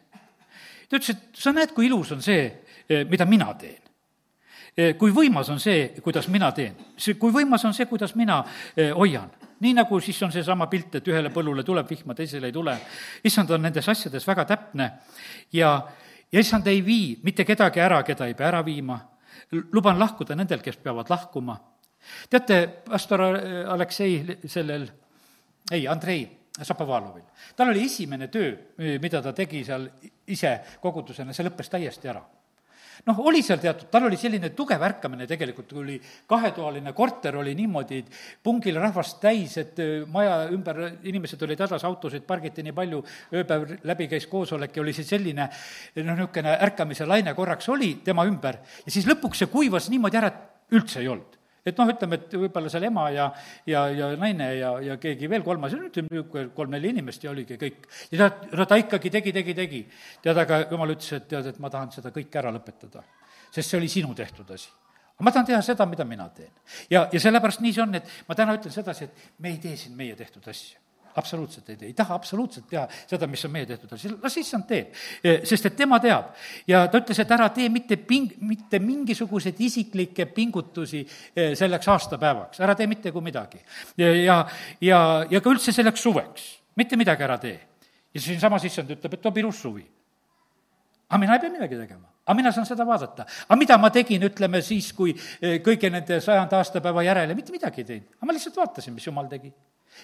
Ta ütles, et sa näed, kui ilus on see, eh, mida mina teen. Eh, kui võimas on see, kuidas mina teen. see, kui võimas on see, kuidas mina eh, hoian. nii nagu siis on seesama pilt, et ühele põllule tuleb vihma, teisele ei tule. issand on nendes asjades väga täpne ja, ja issand ei vii mitte kedagi ära, keda ei pea ära viima. luban lahkuda nendel, kes peavad lahkuma. teate, pastor Aleksei sellel, ei, Andrei Šapovalovil. tal oli esimene töö, mida ta tegi seal ise kogudusena, see lõppes täiesti ära. Noh, oli seal teatud, tal oli selline tugev ärkamine tegelikult, oli kahetoaline korter, oli niimoodi pungil rahvast täis, et maja ümber inimesed olid hädas, autosid pargiti nii palju, ööpäev läbi käis koosolek ja oli see selline noh, niisugune ärkamise laine korraks oli tema ümber. Ja siis lõpuks see kuivas niimoodi ära, et üldse ei olnud et noh, ütleme, et võib-olla seal ema ja, ja, ja naine ja, ja keegi veel kolmas, ütleme, niisugune kolm-neli inimest ja oligi kõik. ja ta, no ta ikkagi tegi, tegi, tegi. tead, aga jumal ütles, et tead, et ma tahan seda kõike ära lõpetada. sest see oli sinu tehtud asi. aga ma tahan teha seda, mida mina teen. ja, ja sellepärast nii see on, et ma täna ütlen sedasi, et me ei tee siin meie tehtud asju absoluutselt ei tee, ei taha absoluutselt teha seda, mis on meie tehtud, las issand teeb. sest et tema teab ja ta ütles, et ära tee mitte ping-, mitte mingisuguseid isiklikke pingutusi selleks aastapäevaks, ära tee mitte kui midagi. ja, ja, ja, ka üldse selleks suveks, mitte midagi ära tee. ja siinsamas issand ütleb, et toob ilus suvi. aga mina ei pea midagi tegema aga mina saan seda vaadata. aga mida ma tegin, ütleme siis, kui kõigi nende sajanda aastapäeva järele, mitte midagi ei teinud, aga ma lihtsalt vaatasin, mis jumal tegi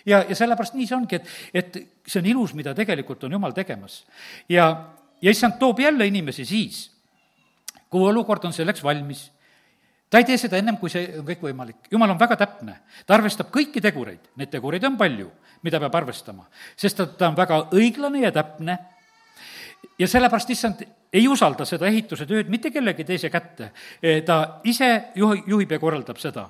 ja, ja sellepärast nii see ongi, et, et see on ilus, mida tegelikult on Jumal tegemas. ja, ja issand toob jälle inimesi siis, kui olukord on selleks valmis. ta ei tee seda ennem, kui see on kõik võimalik. Jumal on väga täpne, ta arvestab kõiki tegureid, neid tegureid on palju, mida peab arvestama, sest ta, ta on väga õiglane ja täpne ja sellepärast issand ei usalda seda ehituse tööd mitte kellegi teise kätte. ta ise juhi, juhib ja korraldab seda.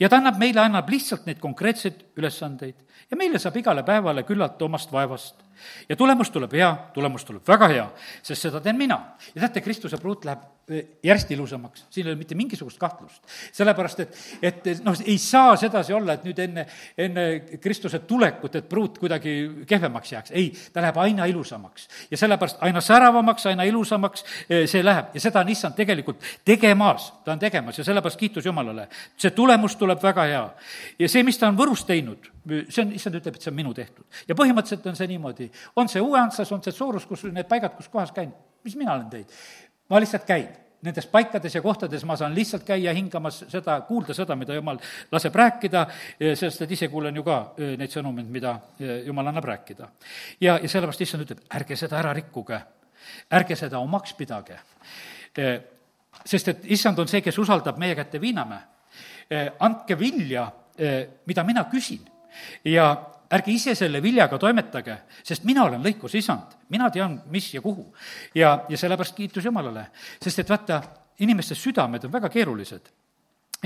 ja ta annab meile, annab lihtsalt neid konkreetseid ülesandeid ja meile saab igale päevale küllalt omast vaevast. ja tulemus tuleb hea, tulemus tuleb väga hea, sest seda teen mina. ja teate, Kristuse pruut läheb eh, järjest ilusamaks, siin ei ole mitte mingisugust kahtlust. sellepärast, et, et noh, ei saa sedasi olla, et nüüd enne, enne Kristuse tulekut, et pruut kuidagi kehvemaks jääks, ei, ta läheb aina ilusamaks. ja sellepärast aina säravamaks, aina ilusamaks eh, see läheb ja seda on issand tegelikult tegemas, ta on tegemas ja sellepärast kiitus Jumalale. see tulemus tuleb väga hea. ja see, mis ta on Võrus teinud, see on, issand ütleb, et see on minu tehtud. ja põhimõtteliselt on see niimoodi, on see Uue-Antslas, on see Soorus, kus need paigad, kus kohas käin, mis mina olen teinud? ma lihtsalt käin nendes paikades ja kohtades ma saan lihtsalt käia hingamas seda, kuulda seda, mida jumal laseb rääkida, sest et ise kuulen ju ka eh, neid sõnumeid, mida eh, jumal annab rääkida. ja, ja sellepärast issand ütleb, ärge seda ära rikkuge, ärge seda omaks pidage. Eh, sest et issand on see, kes usaldab meie kätte viinamäe. andke vilja, mida mina küsin ja ärge ise selle viljaga toimetage, sest mina olen lõikusisand, mina tean, mis ja kuhu. ja, ja sellepärast kiitus Jumalale, sest et vaata, inimeste südamed on väga keerulised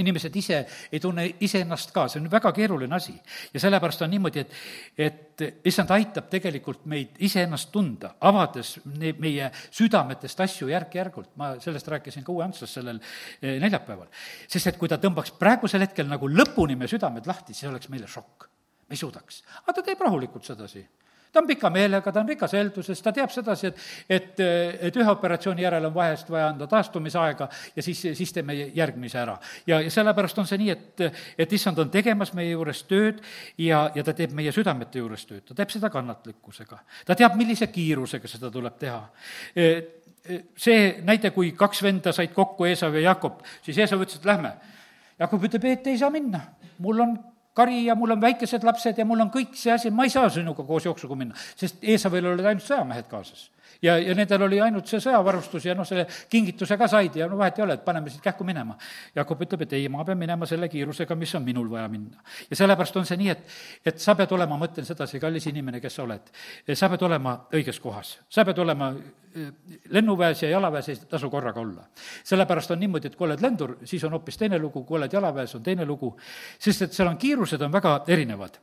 inimesed ise ei tunne iseennast ka, see on väga keeruline asi. ja sellepärast on niimoodi, et, et issand aitab tegelikult meid iseennast tunda, avades ne-, meie südametest asju järk-järgult, ma sellest rääkisin ka Uue Antslas sellel eh, neljapäeval. sest et kui ta tõmbaks praegusel hetkel nagu lõpuni meie südamed lahti, siis oleks meile šokk ei suudaks. aga ta teeb rahulikult sedasi ta on pika meelega, ta on rikas helduses, ta teab sedasi, et, et, et ühe operatsiooni järel on vahest vaja anda taastumisaega ja siis, siis teeme järgmise ära. ja, ja sellepärast on see nii, et, et issand on tegemas meie juures tööd ja, ja ta teeb meie südamete juures tööd, ta teeb seda kannatlikkusega. ta teab, millise kiirusega seda tuleb teha e, e, see näide, kui kaks venda said kokku, Eesav ja Jakob, siis Eesav ütles, et lähme. Jakob ütleb, et ei saa minna, mul on kari ja mul on väikesed lapsed ja mul on kõik see asi, ma ei saa sinuga koos jooksuga minna, sest Eesavil olid ainult sõjamehed kaasas ja, ja nendel oli ainult see sõjavarustus ja noh, selle kingituse ka said ja no vahet ei ole, et paneme siit kähku minema. Jakob ütleb, et ei, ma pean minema selle kiirusega, mis on minul vaja minna. ja sellepärast on see nii, et, et sa pead olema, ma mõtlen sedasi, kallis inimene, kes sa oled, sa pead olema õiges kohas, sa pead olema eh, lennuväes ja jalaväes ei tasu korraga olla. sellepärast on niimoodi, et kui oled lendur, siis on hoopis teine lugu, kui oled jalaväes, on teine lugu, sest et seal on kiirused on väga erinevad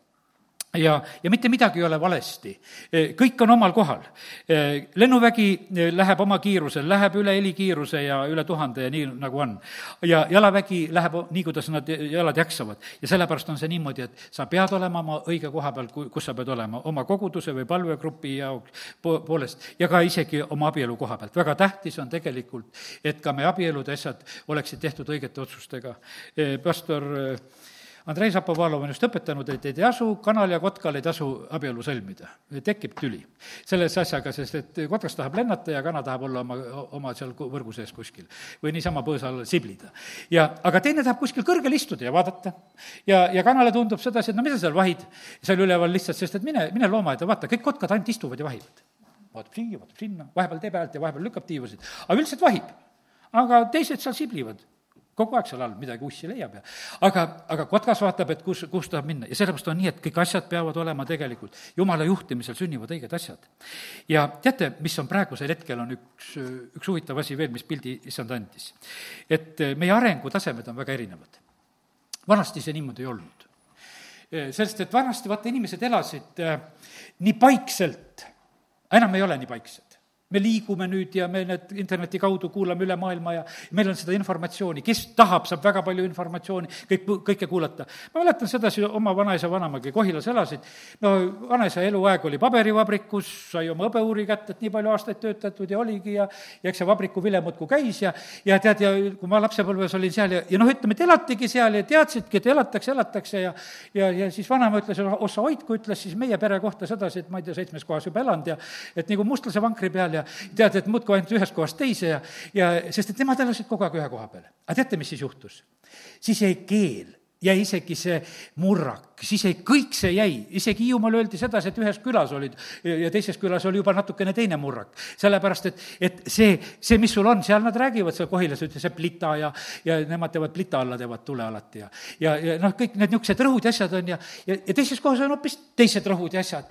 ja, ja mitte midagi ei ole valesti. kõik on omal kohal. lennuvägi läheb oma kiirusel, läheb üle helikiiruse ja üle tuhande ja nii, nagu on. ja jalavägi läheb nii, kuidas nad jalad jaksavad. ja sellepärast on see niimoodi, et sa pead olema oma õige koha peal, kus sa pead olema, oma koguduse või palvegrupi jaoks po-, poolest ja ka isegi oma abielu koha pealt. väga tähtis on tegelikult, et ka meie abielude asjad oleksid tehtud õigete otsustega. pastor Andrei Zapovalov on just õpetanud, et ei tasu, kanal ja kotkal ei tasu abielu sõlmida. tekib tüli selles asjaga, sest et kotkas tahab lennata ja kana tahab olla oma, oma seal võrgu sees kuskil. või niisama põõsa all siblida. ja, aga teine tahab kuskil kõrgel istuda ja vaadata. ja, ja kanale tundub sedasi, et no mida seal vahid seal üleval lihtsalt, sest et mine, mine loomaaeda, vaata, kõik kotkad ainult istuvad ja vahivad. vaatab siia, vaatab sinna, vahepeal teeb häält ja vahepeal lükkab tiivasid, aga üldiselt vahib. aga teised seal siblivad kogu aeg seal all midagi ussi leiab ja aga, aga kotkas vaatab, et kus, kus tahab minna ja sellepärast on nii, et kõik asjad peavad olema tegelikult, jumala juhtimisel sünnivad õiged asjad. ja teate, mis on praegusel hetkel, on üks, üks huvitav asi veel, mis pildi issand andis. et meie arengutasemed on väga erinevad. vanasti see niimoodi ei olnud. sest et vanasti, vaata, inimesed elasid äh, nii paikselt, enam ei ole nii paiksed me liigume nüüd ja me need interneti kaudu kuulame üle maailma ja meil on seda informatsiooni, kes tahab, saab väga palju informatsiooni, kõik, kõike kuulata. ma mäletan sedasi, oma vanaisa, vanaemaga Kohilas elasid, no vanaisa eluaeg oli paberivabrikus, sai oma hõbeuuri kätte, et nii palju aastaid töötatud ja oligi ja ja eks see vabriku vile muudkui käis ja ja tead, ja kui ma lapsepõlves olin seal ja, ja noh, ütleme, et elatigi seal ja teadsidki, et elatakse, elatakse ja ja, ja siis vanaema ütles, ossa hoidku, ütles siis meie pere kohta sedasi, et ma ei tea, seitsmes kohas juba elanud ja et nagu mustlase vankri peal ja tead, et muudkui ainult ühest kohast teise ja, ja sest et nemad elasid kogu aeg ühe koha peal. aga teate, mis siis juhtus? siis jäi keel jäi isegi see murrak, siis jäi, kõik see jäi, isegi Hiiumaal öeldi sedasi, et ühes külas olid ja teises külas oli juba natukene teine murrak. sellepärast, et, et see, see, mis sul on, seal nad räägivad seal Kohilas, ütleb see plita ja, ja nemad teevad plita alla, teevad tule alati ja ja, ja noh, kõik need niisugused rõhud ja asjad on ja, ja, ja teises kohas on hoopis teised rõhud ja asjad.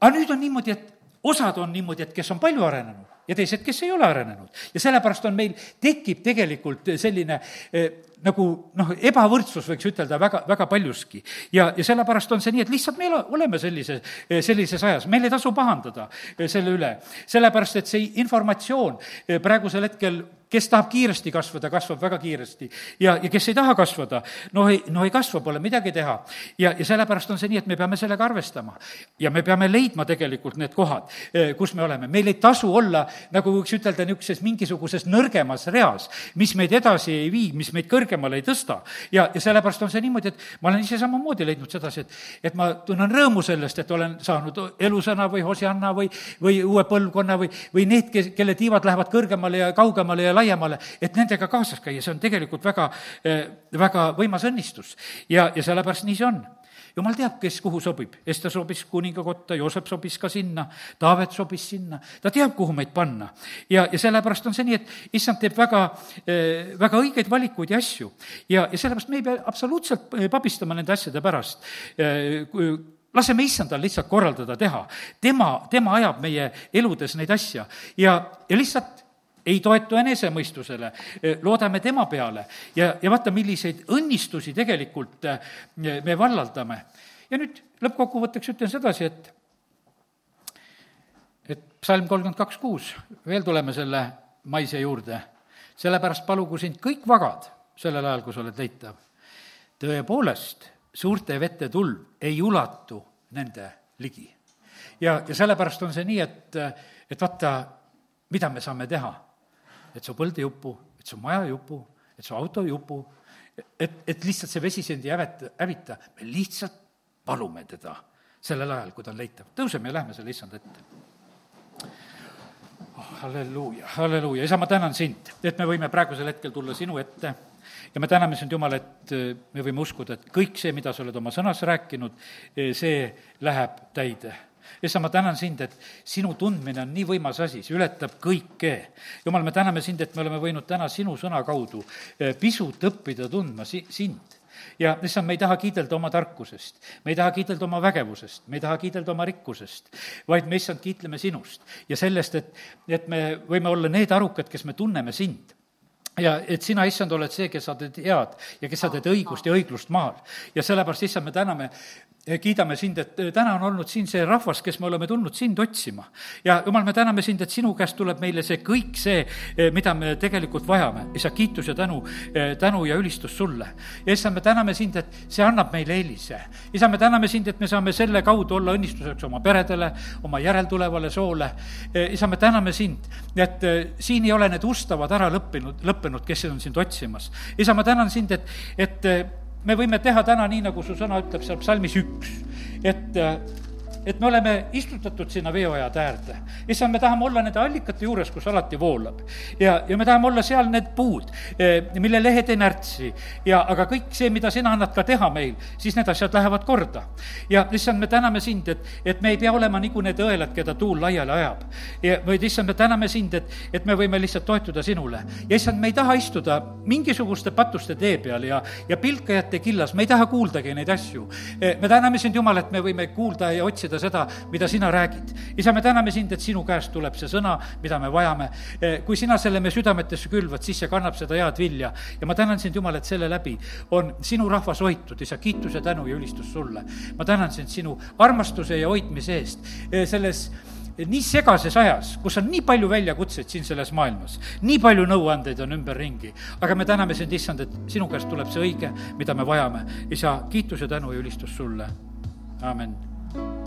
aga nüüd on niimoodi, et osad on niimoodi, et kes on palju arenenud ja teised, kes ei ole arenenud. ja sellepärast on meil, tekib tegelikult selline eh, nagu noh, ebavõrdsus võiks ütelda väga, väga paljuski. ja, ja sellepärast on see nii, et lihtsalt me oleme sellise, eh, sellises ajas, meil ei tasu pahandada eh, selle üle. sellepärast, et see informatsioon eh, praegusel hetkel kes tahab kiiresti kasvada, kasvab väga kiiresti. ja, ja kes ei taha kasvada, no ei, no ei kasva, pole midagi teha. ja, ja sellepärast on see nii, et me peame sellega arvestama. ja me peame leidma tegelikult need kohad, kus me oleme. meil ei tasu olla, nagu võiks ütelda, niisuguses mingisuguses nõrgemas reas, mis meid edasi ei vii, mis meid kõrgemale ei tõsta. ja, ja sellepärast on see niimoodi, et ma olen ise samamoodi leidnud sedasi, et, et ma tunnen rõõmu sellest, et olen saanud elusõna või hosianna või, või uue põlvkonna või, või need, kes, kelle tiivad lähevad kõrgemale ja kaugemale ja laiemale, et nendega kaasas käia, see on tegelikult väga, eh, väga võimas õnnistus. ja, ja sellepärast nii see on jumal teab, kes kuhu sobib. Ester sobis kuninga kotta, Joosep sobis ka sinna, Taavet sobis sinna, ta teab, kuhu meid panna. ja, ja sellepärast on see nii, et issand teeb väga, eh, väga õigeid valikuid ja asju. ja, ja sellepärast me ei pea absoluutselt eh, pabistama nende asjade pärast laseme issandal lihtsalt korraldada, teha. tema, tema ajab meie eludes neid asja ja, ja lihtsalt ei toetu enesemõistusele, loodame tema peale ja, ja vaata, milliseid õnnistusi tegelikult eh, me vallaldame. ja nüüd lõppkokkuvõtteks ütlen sedasi, et et psalm kolmkümmend kaks kuus, veel tuleme selle maise juurde, sellepärast palugu sind kõik vagad sellel ajal, kui sa oled leitav. tõepoolest, suurte vete tulv ei ulatu nende ligi. ja, ja sellepärast on see nii, et, et vaata, mida me saame teha et su põld ei upu, et su maja ei upu, et su auto ei upu, et, et lihtsalt see vesi sind ei häveta, hävita, me lihtsalt palume teda sellel ajal, kui ta on leitav. tõuseme ja lähme selle issanda ette oh,. halleluuja, halleluuja, isa, ma tänan sind, et me võime praegusel hetkel tulla sinu ette ja me täname sind, Jumal, et eh, me võime uskuda, et kõik see, mida sa oled oma sõnas rääkinud, eh, see läheb täide issa, ma tänan sind, et sinu tundmine on nii võimas asi, see ületab kõike. jumal, me täname sind, et me oleme võinud täna sinu sõna kaudu eh, pisut õppida tundma si-, sind ja issand, me ei taha kiidelda oma tarkusest, me ei taha kiidelda oma vägevusest, me ei taha kiidelda oma rikkusest, vaid me issand kiitleme sinust ja sellest, et, et me võime olla need arukad, kes me tunneme sind ja et sina, issand, oled see, kes sa teed head ja kes sa teed õigust ja õiglust maal. ja sellepärast, issand, me täname kiidame sind, et äh, täna on olnud siin see rahvas, kes me oleme tulnud sind otsima. ja jumal, me täname sind, et sinu käest tuleb meile see kõik see, äh, mida me tegelikult vajame. isa, kiitus ja tänu, äh, tänu ja ülistus sulle. ja issand, me täname sind, et see annab meile eelise. isa, me täname sind, et me saame selle kaudu olla õnnistuseks oma peredele, oma järeltulevale soole. isa, me täname sind, et siin ei ole need ustavad ära lõppenud, lõppenud, kes on sind otsimas. isa, ma tänan sind, et, et me võime teha täna nii, nagu su sõna ütleb seal psalmis üks, et et me oleme istutatud sinna veoajade äärde. issand, me tahame olla nende allikate juures, kus alati voolab. ja, ja me tahame olla seal need puud, eh, mille lehed ei närtsi. ja aga kõik see, mida sina annad ka teha meil, siis need asjad lähevad korda. ja issand, me täname sind, et, et me ei pea olema nagu need õelad, keda tuul laiali ajab. ja, vaid issand, me täname sind, et, et me võime lihtsalt toetuda sinule. ja issand, me ei taha istuda mingisuguste patuste tee peal ja, ja pilkajate killas, me ei taha kuuldagi neid asju. Eh, me täname sind, Jumal, et me võime kuulda ja otsida seda, mida sina räägid. isa, me täname sind, et sinu käest tuleb see sõna, mida me vajame. Eh, kui sina selle me südametesse külvad, siis see kannab seda head vilja. ja ma tänan sind, Jumal, et selle läbi on sinu rahvas hoitud, isa, kiitus ja tänu ja ülistus sulle. ma tänan sind sinu armastuse ja hoidmise eest eh, selles nii segases ajas, kus on nii palju väljakutseid siin selles maailmas, nii palju nõuandeid on ümberringi, aga me täname sind, issand, et sinu käest tuleb see õige, mida me vajame. isa, kiitus ja tänu ja ülistus sulle. amin